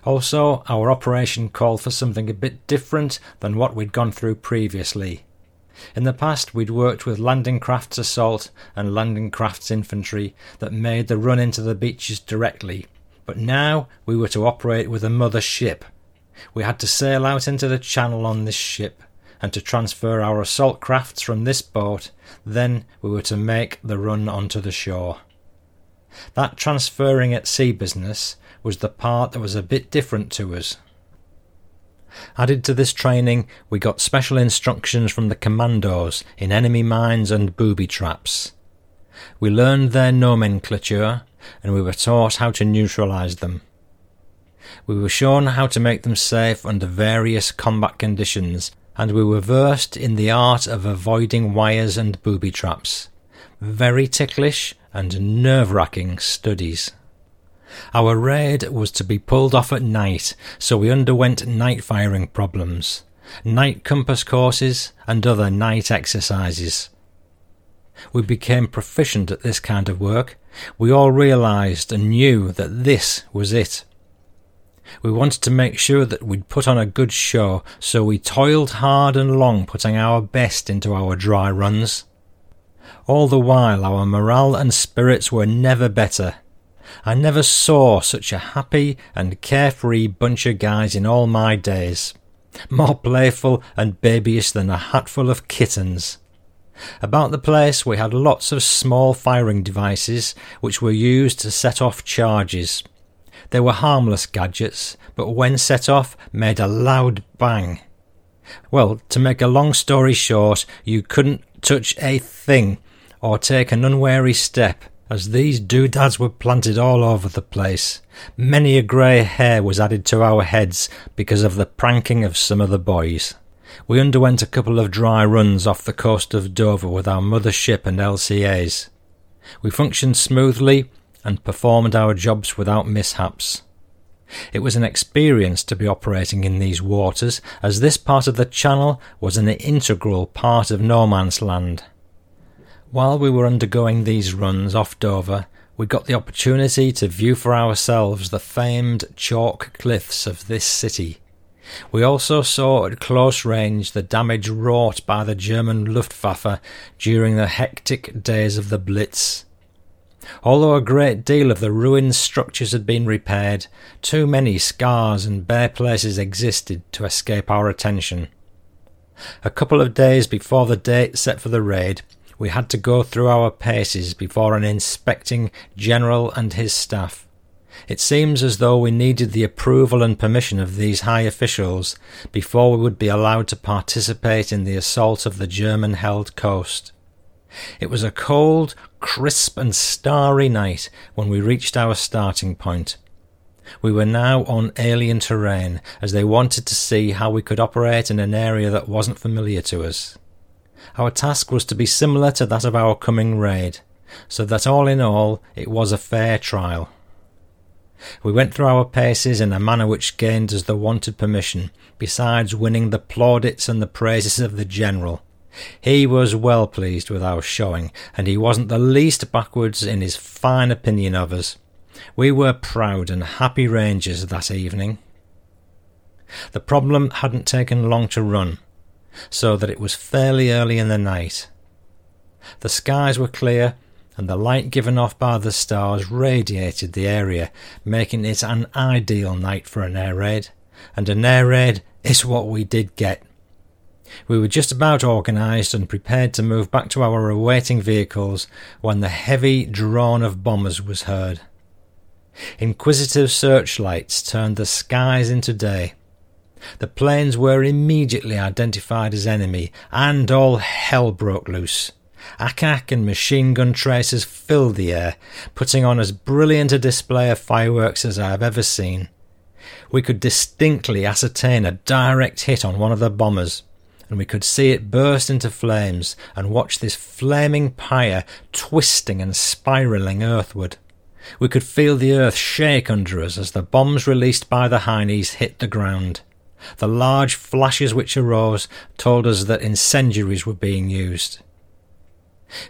Also, our operation called for something a bit different than what we'd gone through previously. In the past, we'd worked with landing crafts assault and landing crafts infantry that made the run into the beaches directly, but now we were to operate with a mother ship. We had to sail out into the channel on this ship and to transfer our assault crafts from this boat, then we were to make the run onto the shore. That transferring at sea business was the part that was a bit different to us. Added to this training, we got special instructions from the commandos in enemy mines and booby traps. We learned their nomenclature and we were taught how to neutralize them. We were shown how to make them safe under various combat conditions, and we were versed in the art of avoiding wires and booby traps. Very ticklish and nerve wracking studies. Our raid was to be pulled off at night, so we underwent night firing problems, night compass courses, and other night exercises. We became proficient at this kind of work. We all realised and knew that this was it. We wanted to make sure that we'd put on a good show, so we toiled hard and long putting our best into our dry runs. All the while our morale and spirits were never better, I never saw such a happy and carefree bunch of guys in all my days. More playful and babyish than a hatful of kittens. About the place we had lots of small firing devices which were used to set off charges. They were harmless gadgets, but when set off made a loud bang. Well, to make a long story short, you couldn't touch a thing or take an unwary step as these doodads were planted all over the place. Many a grey hair was added to our heads because of the pranking of some of the boys. We underwent a couple of dry runs off the coast of Dover with our mother ship and LCAs. We functioned smoothly and performed our jobs without mishaps. It was an experience to be operating in these waters, as this part of the channel was an integral part of no man's land. While we were undergoing these runs off Dover, we got the opportunity to view for ourselves the famed chalk cliffs of this city. We also saw at close range the damage wrought by the German Luftwaffe during the hectic days of the Blitz. Although a great deal of the ruined structures had been repaired, too many scars and bare places existed to escape our attention. A couple of days before the date set for the raid, we had to go through our paces before an inspecting general and his staff. It seems as though we needed the approval and permission of these high officials before we would be allowed to participate in the assault of the German held coast. It was a cold, crisp, and starry night when we reached our starting point. We were now on alien terrain, as they wanted to see how we could operate in an area that wasn't familiar to us. Our task was to be similar to that of our coming raid, so that all in all it was a fair trial. We went through our paces in a manner which gained us the wanted permission, besides winning the plaudits and the praises of the general. He was well pleased with our showing, and he wasn't the least backwards in his fine opinion of us. We were proud and happy rangers that evening. The problem hadn't taken long to run so that it was fairly early in the night. The skies were clear, and the light given off by the stars radiated the area, making it an ideal night for an air raid, and an air raid is what we did get. We were just about organised and prepared to move back to our awaiting vehicles when the heavy drone of bombers was heard. Inquisitive searchlights turned the skies into day, the planes were immediately identified as enemy, and all hell broke loose. Ack-Ack and machine gun tracers filled the air, putting on as brilliant a display of fireworks as I have ever seen. We could distinctly ascertain a direct hit on one of the bombers, and we could see it burst into flames and watch this flaming pyre twisting and spiralling earthward. We could feel the earth shake under us as the bombs released by the Heinies hit the ground. The large flashes which arose told us that incendiaries were being used.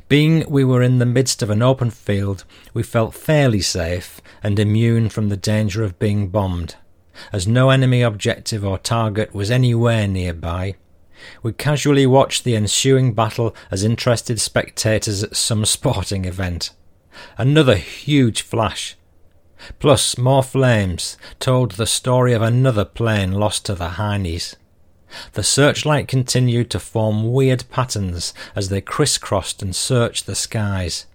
Being we were in the midst of an open field, we felt fairly safe and immune from the danger of being bombed, as no enemy objective or target was anywhere nearby. We casually watched the ensuing battle as interested spectators at some sporting event. Another huge flash, plus more flames, told the story of another plane lost to the Heinies. The searchlight continued to form weird patterns as they crisscrossed and searched the skies.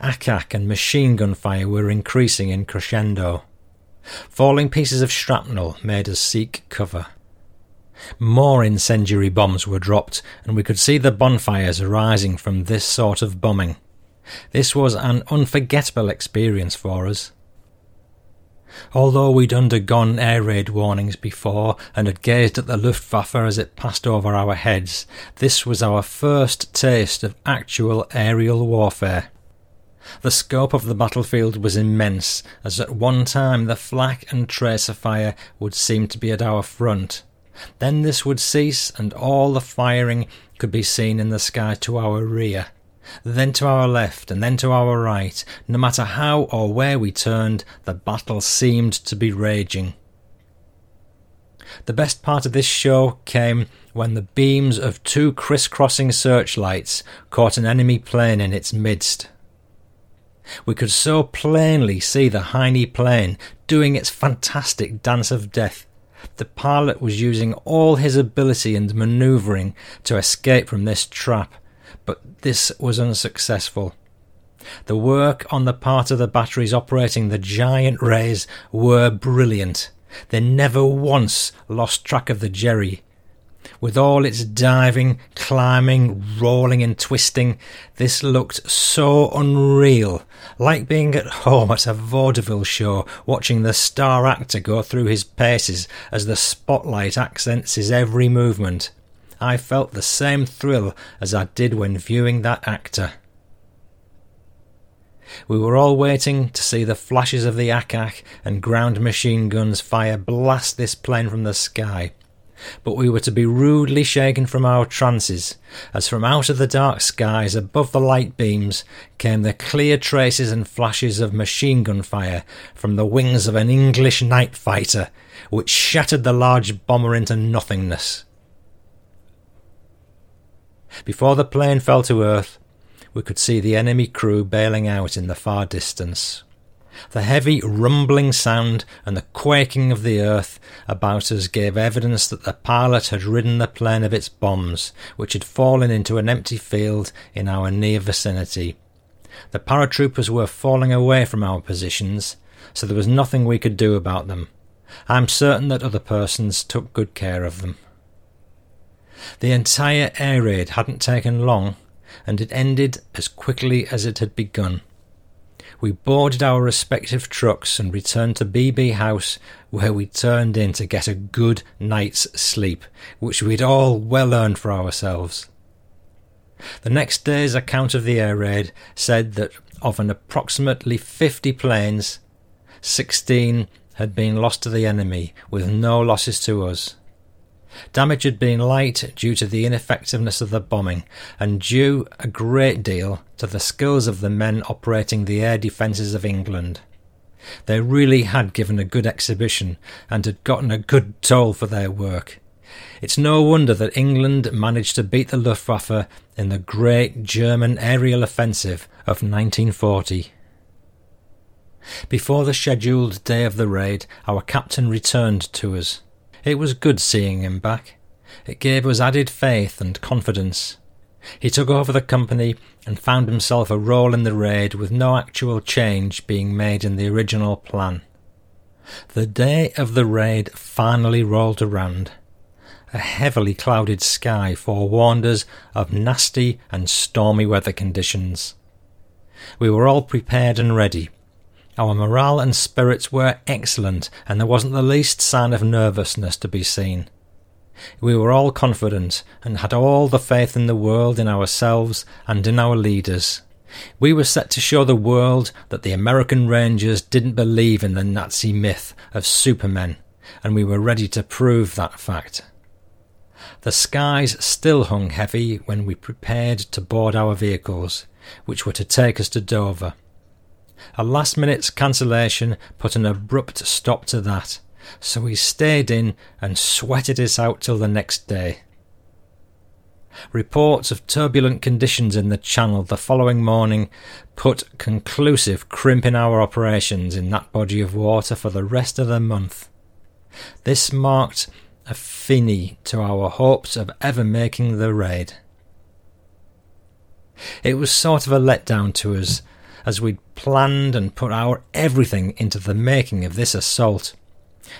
Ack-Ack and machine gun fire were increasing in crescendo. Falling pieces of shrapnel made us seek cover. More incendiary bombs were dropped, and we could see the bonfires arising from this sort of bombing. This was an unforgettable experience for us. Although we'd undergone air raid warnings before and had gazed at the Luftwaffe as it passed over our heads, this was our first taste of actual aerial warfare. The scope of the battlefield was immense, as at one time the flak and tracer fire would seem to be at our front. Then this would cease, and all the firing could be seen in the sky to our rear then to our left, and then to our right. No matter how or where we turned, the battle seemed to be raging. The best part of this show came when the beams of two crisscrossing searchlights caught an enemy plane in its midst. We could so plainly see the Heine plane doing its fantastic dance of death. The pilot was using all his ability and manoeuvring to escape from this trap, but this was unsuccessful. The work on the part of the batteries operating the giant rays were brilliant. They never once lost track of the Jerry. With all its diving, climbing, rolling, and twisting, this looked so unreal, like being at home at a vaudeville show watching the star actor go through his paces as the spotlight accents his every movement. I felt the same thrill as I did when viewing that actor. We were all waiting to see the flashes of the Ack-Ack and ground machine guns fire blast this plane from the sky. But we were to be rudely shaken from our trances, as from out of the dark skies above the light beams came the clear traces and flashes of machine gun fire from the wings of an English night fighter, which shattered the large bomber into nothingness. Before the plane fell to earth, we could see the enemy crew bailing out in the far distance. The heavy rumbling sound and the quaking of the earth about us gave evidence that the pilot had ridden the plane of its bombs, which had fallen into an empty field in our near vicinity. The paratroopers were falling away from our positions, so there was nothing we could do about them. I am certain that other persons took good care of them. The entire air raid hadn't taken long, and it ended as quickly as it had begun. We boarded our respective trucks and returned to BB House, where we turned in to get a good night's sleep, which we'd all well earned for ourselves. The next day's account of the air raid said that of an approximately 50 planes, 16 had been lost to the enemy, with no losses to us. Damage had been light due to the ineffectiveness of the bombing, and due a great deal to the skills of the men operating the air defences of England. They really had given a good exhibition and had gotten a good toll for their work. It's no wonder that England managed to beat the Luftwaffe in the great German aerial offensive of 1940. Before the scheduled day of the raid, our captain returned to us. It was good seeing him back. It gave us added faith and confidence. He took over the company and found himself a role in the raid with no actual change being made in the original plan. The day of the raid finally rolled around. A heavily clouded sky forewarned us of nasty and stormy weather conditions. We were all prepared and ready, our morale and spirits were excellent, and there wasn't the least sign of nervousness to be seen. We were all confident and had all the faith in the world in ourselves and in our leaders. We were set to show the world that the American Rangers didn't believe in the Nazi myth of supermen, and we were ready to prove that fact. The skies still hung heavy when we prepared to board our vehicles, which were to take us to Dover. A last minute cancellation put an abrupt stop to that, so we stayed in and sweated it out till the next day. Reports of turbulent conditions in the Channel the following morning put conclusive crimp in our operations in that body of water for the rest of the month. This marked a fini to our hopes of ever making the raid. It was sort of a letdown to us, as we'd planned and put our everything into the making of this assault.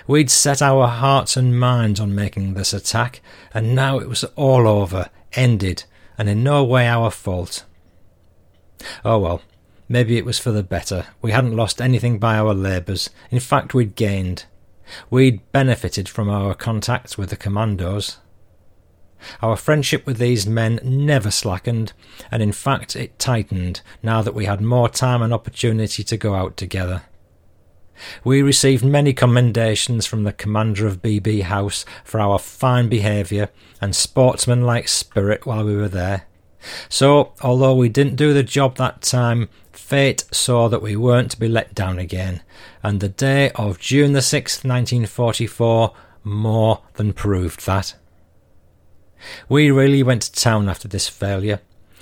We'd set our hearts and minds on making this attack, and now it was all over, ended, and in no way our fault. Oh well, maybe it was for the better. We hadn't lost anything by our labours. In fact, we'd gained. We'd benefited from our contacts with the commandos. Our friendship with these men never slackened, and in fact it tightened now that we had more time and opportunity to go out together. We received many commendations from the commander of BB House for our fine behaviour and sportsmanlike spirit while we were there. So, although we didn't do the job that time, fate saw that we weren't to be let down again, and the day of June the 6th, 1944, more than proved that. We really went to town after this failure.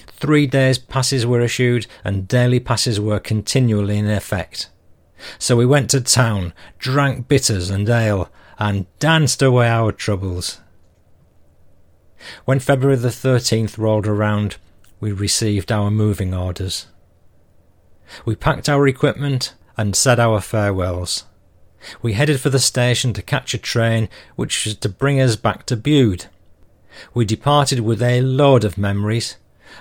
Three days' passes were issued, and daily passes were continually in effect. So we went to town, drank bitters and ale, and danced away our troubles. When February the 13th rolled around, we received our moving orders. We packed our equipment and said our farewells. We headed for the station to catch a train which was to bring us back to Bude. We departed with a load of memories,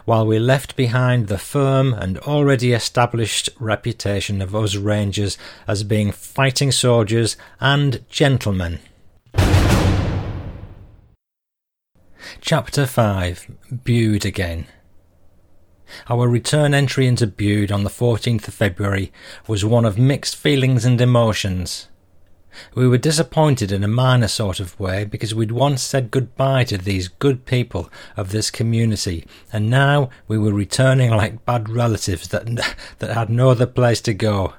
while we left behind the firm and already established reputation of us Rangers as being fighting soldiers and gentlemen. Chapter 5 Bude Again Our return entry into Bude on the 14th of February was one of mixed feelings and emotions. We were disappointed in a minor sort of way because we'd once said goodbye to these good people of this community, and now we were returning like bad relatives that [laughs] that had no other place to go.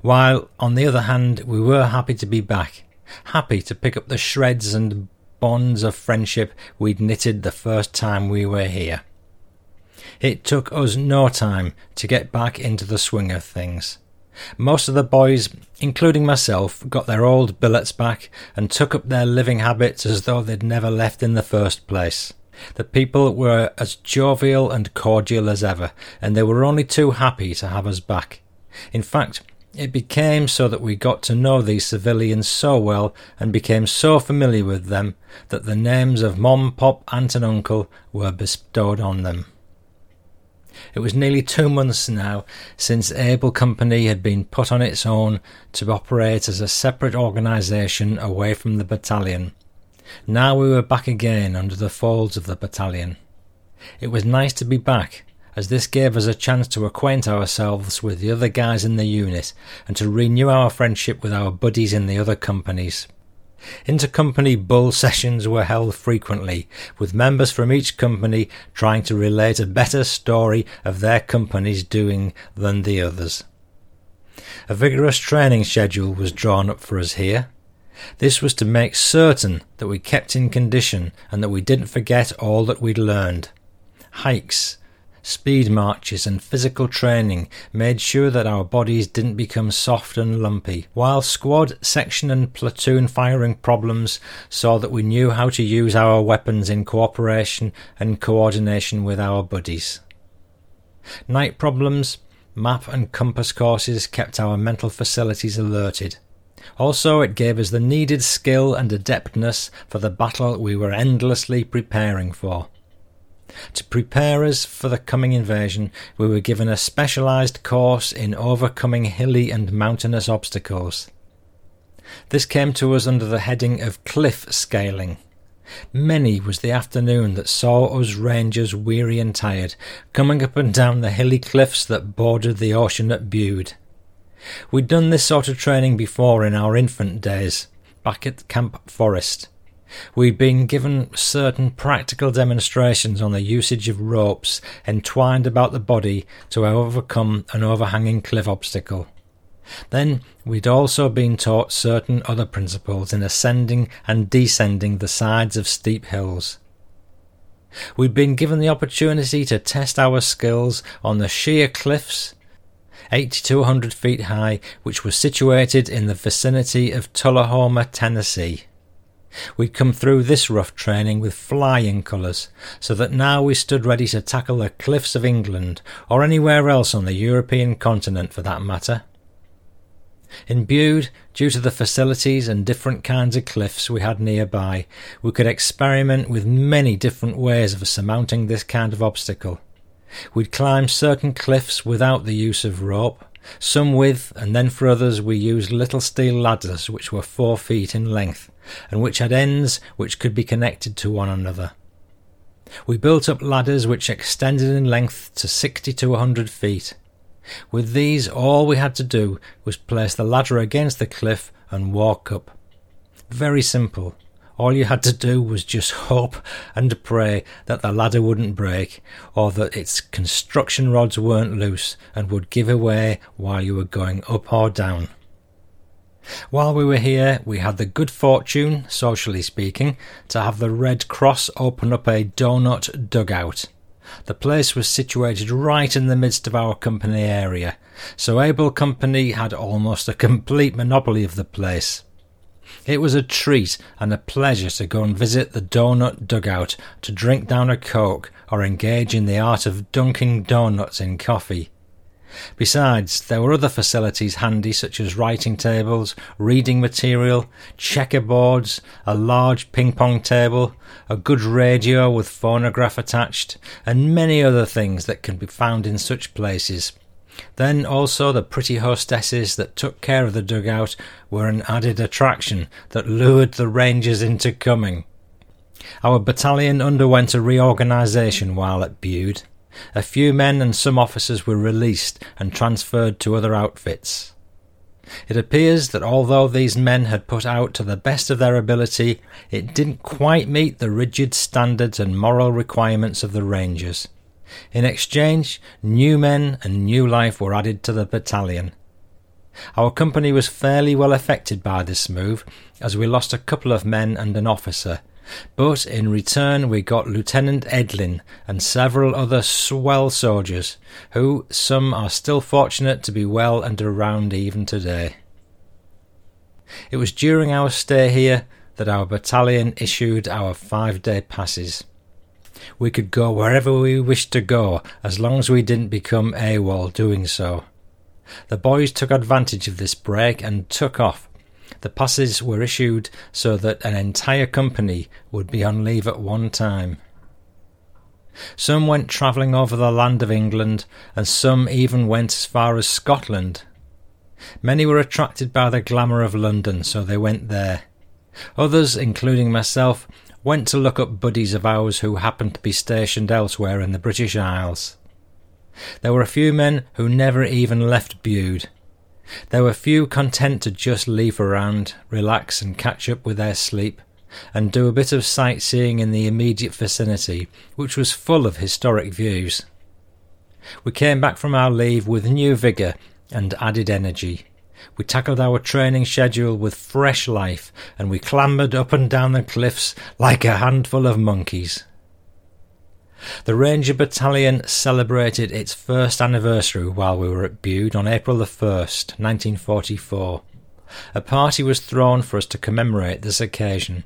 While on the other hand, we were happy to be back, happy to pick up the shreds and bonds of friendship we'd knitted the first time we were here. It took us no time to get back into the swing of things. Most of the boys, including myself, got their old billets back and took up their living habits as though they'd never left in the first place. The people were as jovial and cordial as ever, and they were only too happy to have us back. In fact, it became so that we got to know these civilians so well and became so familiar with them that the names of Mom, Pop, Aunt, and Uncle were bestowed on them. It was nearly two months now since Able Company had been put on its own to operate as a separate organisation away from the battalion. Now we were back again under the folds of the battalion. It was nice to be back, as this gave us a chance to acquaint ourselves with the other guys in the unit and to renew our friendship with our buddies in the other companies. Intercompany bull sessions were held frequently, with members from each company trying to relate a better story of their company's doing than the others. A vigorous training schedule was drawn up for us here. This was to make certain that we kept in condition and that we didn't forget all that we'd learned. Hikes, Speed marches and physical training made sure that our bodies didn't become soft and lumpy, while squad, section, and platoon firing problems saw that we knew how to use our weapons in cooperation and coordination with our buddies. Night problems, map and compass courses kept our mental facilities alerted. Also, it gave us the needed skill and adeptness for the battle we were endlessly preparing for. To prepare us for the coming invasion, we were given a specialized course in overcoming hilly and mountainous obstacles. This came to us under the heading of cliff scaling. Many was the afternoon that saw us rangers weary and tired, coming up and down the hilly cliffs that bordered the ocean at Bude. We'd done this sort of training before in our infant days, back at Camp Forrest. We'd been given certain practical demonstrations on the usage of ropes entwined about the body to overcome an overhanging cliff obstacle. Then we'd also been taught certain other principles in ascending and descending the sides of steep hills. We'd been given the opportunity to test our skills on the sheer cliffs, 80 to 100 feet high, which were situated in the vicinity of Tullahoma, Tennessee. We'd come through this rough training with flying colours, so that now we stood ready to tackle the cliffs of England, or anywhere else on the European continent for that matter. In Bude, due to the facilities and different kinds of cliffs we had nearby, we could experiment with many different ways of surmounting this kind of obstacle. We'd climb certain cliffs without the use of rope, some with, and then for others we used little steel ladders which were four feet in length, and which had ends which could be connected to one another. We built up ladders which extended in length to sixty to a hundred feet. With these, all we had to do was place the ladder against the cliff and walk up. Very simple. All you had to do was just [laughs] hope and pray that the ladder wouldn't break, or that its construction rods weren't loose and would give away while you were going up or down. While we were here, we had the good fortune, socially speaking, to have the Red Cross open up a donut dugout. The place was situated right in the midst of our company area, so Able Company had almost a complete monopoly of the place. It was a treat and a pleasure to go and visit the donut dugout to drink down a coke or engage in the art of dunking donuts in coffee. Besides, there were other facilities handy such as writing tables, reading material, checkerboards, a large ping pong table, a good radio with phonograph attached, and many other things that can be found in such places. Then also the pretty hostesses that took care of the dugout were an added attraction that lured the rangers into coming. Our battalion underwent a reorganisation while at Bude. A few men and some officers were released and transferred to other outfits. It appears that although these men had put out to the best of their ability, it didn't quite meet the rigid standards and moral requirements of the Rangers. In exchange, new men and new life were added to the battalion. Our company was fairly well affected by this move, as we lost a couple of men and an officer, but in return we got Lieutenant Edlin and several other swell soldiers, who some are still fortunate to be well and around even today. It was during our stay here that our battalion issued our five day passes. We could go wherever we wished to go as long as we didn't become AWOL doing so. The boys took advantage of this break and took off, the passes were issued so that an entire company would be on leave at one time. Some went travelling over the land of England, and some even went as far as Scotland. Many were attracted by the glamour of London, so they went there. Others, including myself, went to look up buddies of ours who happened to be stationed elsewhere in the British Isles. There were a few men who never even left Bude, there were few content to just leave around, relax and catch up with their sleep, and do a bit of sightseeing in the immediate vicinity, which was full of historic views. We came back from our leave with new vigour and added energy. We tackled our training schedule with fresh life, and we clambered up and down the cliffs like a handful of monkeys. The Ranger Battalion celebrated its first anniversary while we were at Bude on April the 1st, 1944. A party was thrown for us to commemorate this occasion.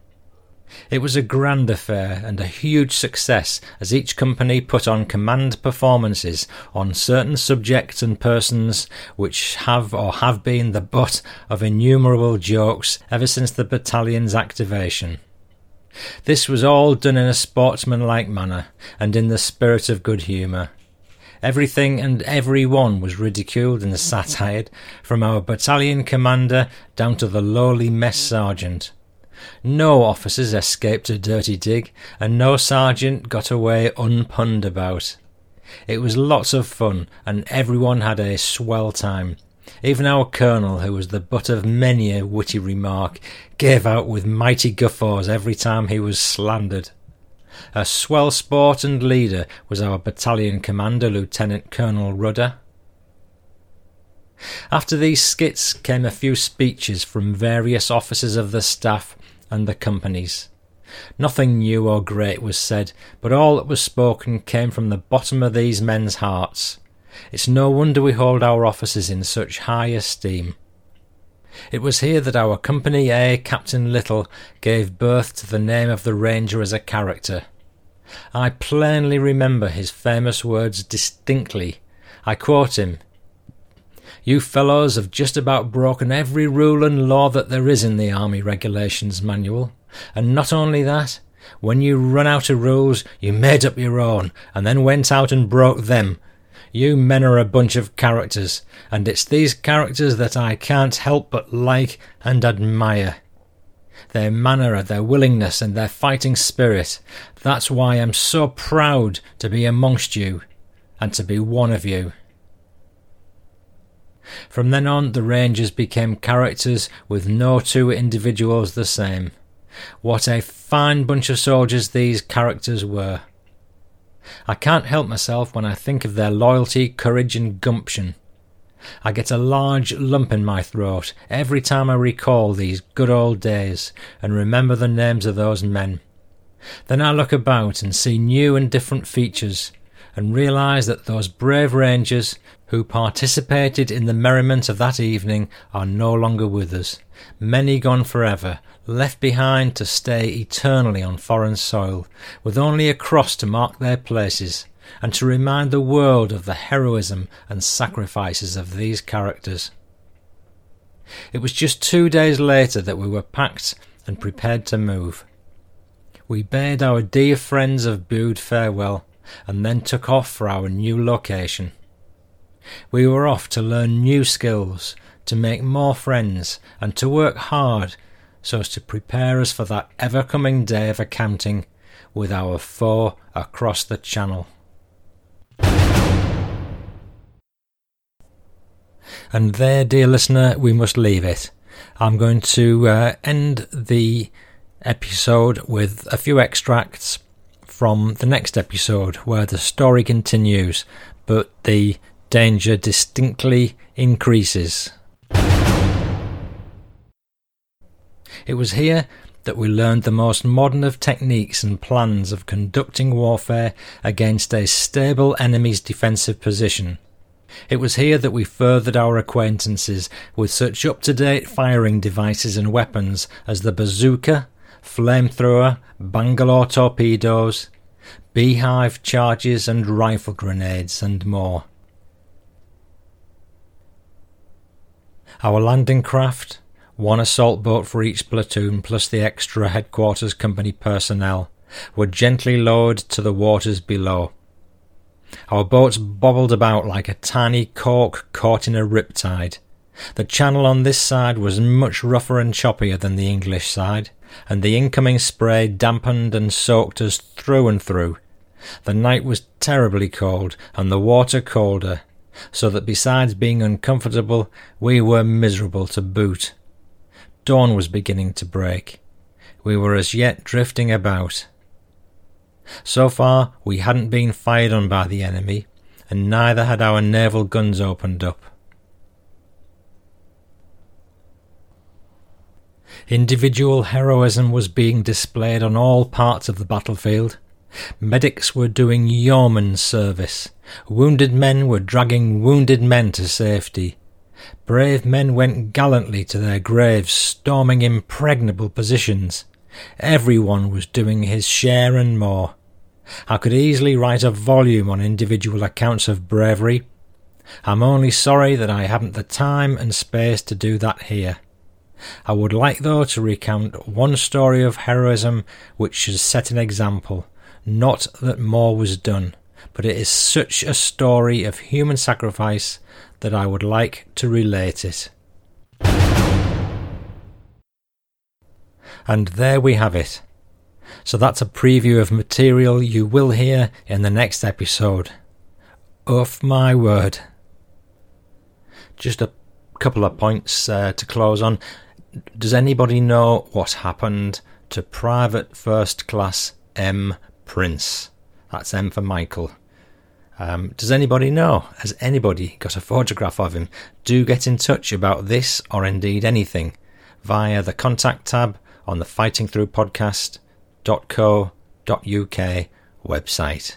It was a grand affair and a huge success as each company put on command performances on certain subjects and persons which have or have been the butt of innumerable jokes ever since the battalion's activation. This was all done in a sportsmanlike manner, and in the spirit of good humour. Everything and every one was ridiculed and satired, from our battalion commander down to the lowly mess sergeant. No officers escaped a dirty dig, and no sergeant got away unpunned about. It was lots of fun, and everyone had a swell time. Even our colonel, who was the butt of many a witty remark, gave out with mighty guffaws every time he was slandered. A swell sport and leader was our battalion commander, Lieutenant Colonel Rudder. After these skits came a few speeches from various officers of the staff and the companies. Nothing new or great was said, but all that was spoken came from the bottom of these men's hearts. It's no wonder we hold our officers in such high esteem. It was here that our Company A Captain Little gave birth to the name of the Ranger as a character. I plainly remember his famous words distinctly. I quote him You fellows have just about broken every rule and law that there is in the Army Regulations Manual. And not only that, when you run out of rules, you made up your own, and then went out and broke them, you men are a bunch of characters, and it's these characters that I can't help but like and admire. Their manner, their willingness, and their fighting spirit. That's why I'm so proud to be amongst you, and to be one of you. From then on, the Rangers became characters with no two individuals the same. What a fine bunch of soldiers these characters were. I can't help myself when I think of their loyalty, courage, and gumption. I get a large lump in my throat every time I recall these good old days and remember the names of those men. Then I look about and see new and different features, and realise that those brave rangers who participated in the merriment of that evening are no longer with us, many gone forever, left behind to stay eternally on foreign soil, with only a cross to mark their places, and to remind the world of the heroism and sacrifices of these characters. It was just two days later that we were packed and prepared to move. We bade our dear friends of Bude farewell, and then took off for our new location. We were off to learn new skills, to make more friends, and to work hard so as to prepare us for that ever coming day of accounting with our foe across the channel. And there, dear listener, we must leave it. I'm going to uh, end the episode with a few extracts from the next episode where the story continues, but the danger distinctly increases. It was here that we learned the most modern of techniques and plans of conducting warfare against a stable enemy's defensive position. It was here that we furthered our acquaintances with such up to date firing devices and weapons as the bazooka, flamethrower, Bangalore torpedoes, beehive charges, and rifle grenades, and more. Our landing craft, one assault boat for each platoon plus the extra headquarters company personnel, were gently lowered to the waters below. Our boats bobbled about like a tiny cork caught in a riptide. The channel on this side was much rougher and choppier than the English side, and the incoming spray dampened and soaked us through and through. The night was terribly cold, and the water colder, so that besides being uncomfortable, we were miserable to boot. Dawn was beginning to break. We were as yet drifting about. So far, we hadn't been fired on by the enemy, and neither had our naval guns opened up. Individual heroism was being displayed on all parts of the battlefield. Medics were doing yeoman's service. Wounded men were dragging wounded men to safety. Brave men went gallantly to their graves, storming impregnable positions. Everyone was doing his share and more. I could easily write a volume on individual accounts of bravery. I'm only sorry that I haven't the time and space to do that here. I would like, though, to recount one story of heroism which should set an example. Not that more was done, but it is such a story of human sacrifice that I would like to relate it. And there we have it. So that's a preview of material you will hear in the next episode. Off my word. Just a couple of points uh, to close on. Does anybody know what happened to Private First Class M. Prince? That's M for Michael. Um, does anybody know? Has anybody got a photograph of him? Do get in touch about this or indeed anything via the contact tab on the Fighting Through podcast.co.uk website.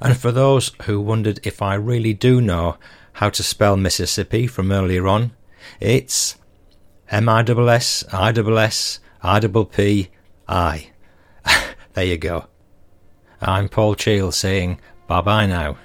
And for those who wondered if I really do know how to spell Mississippi from earlier on, it's M I S S I S I P I. [laughs] There you go. I'm Paul Cheall saying bye bye now.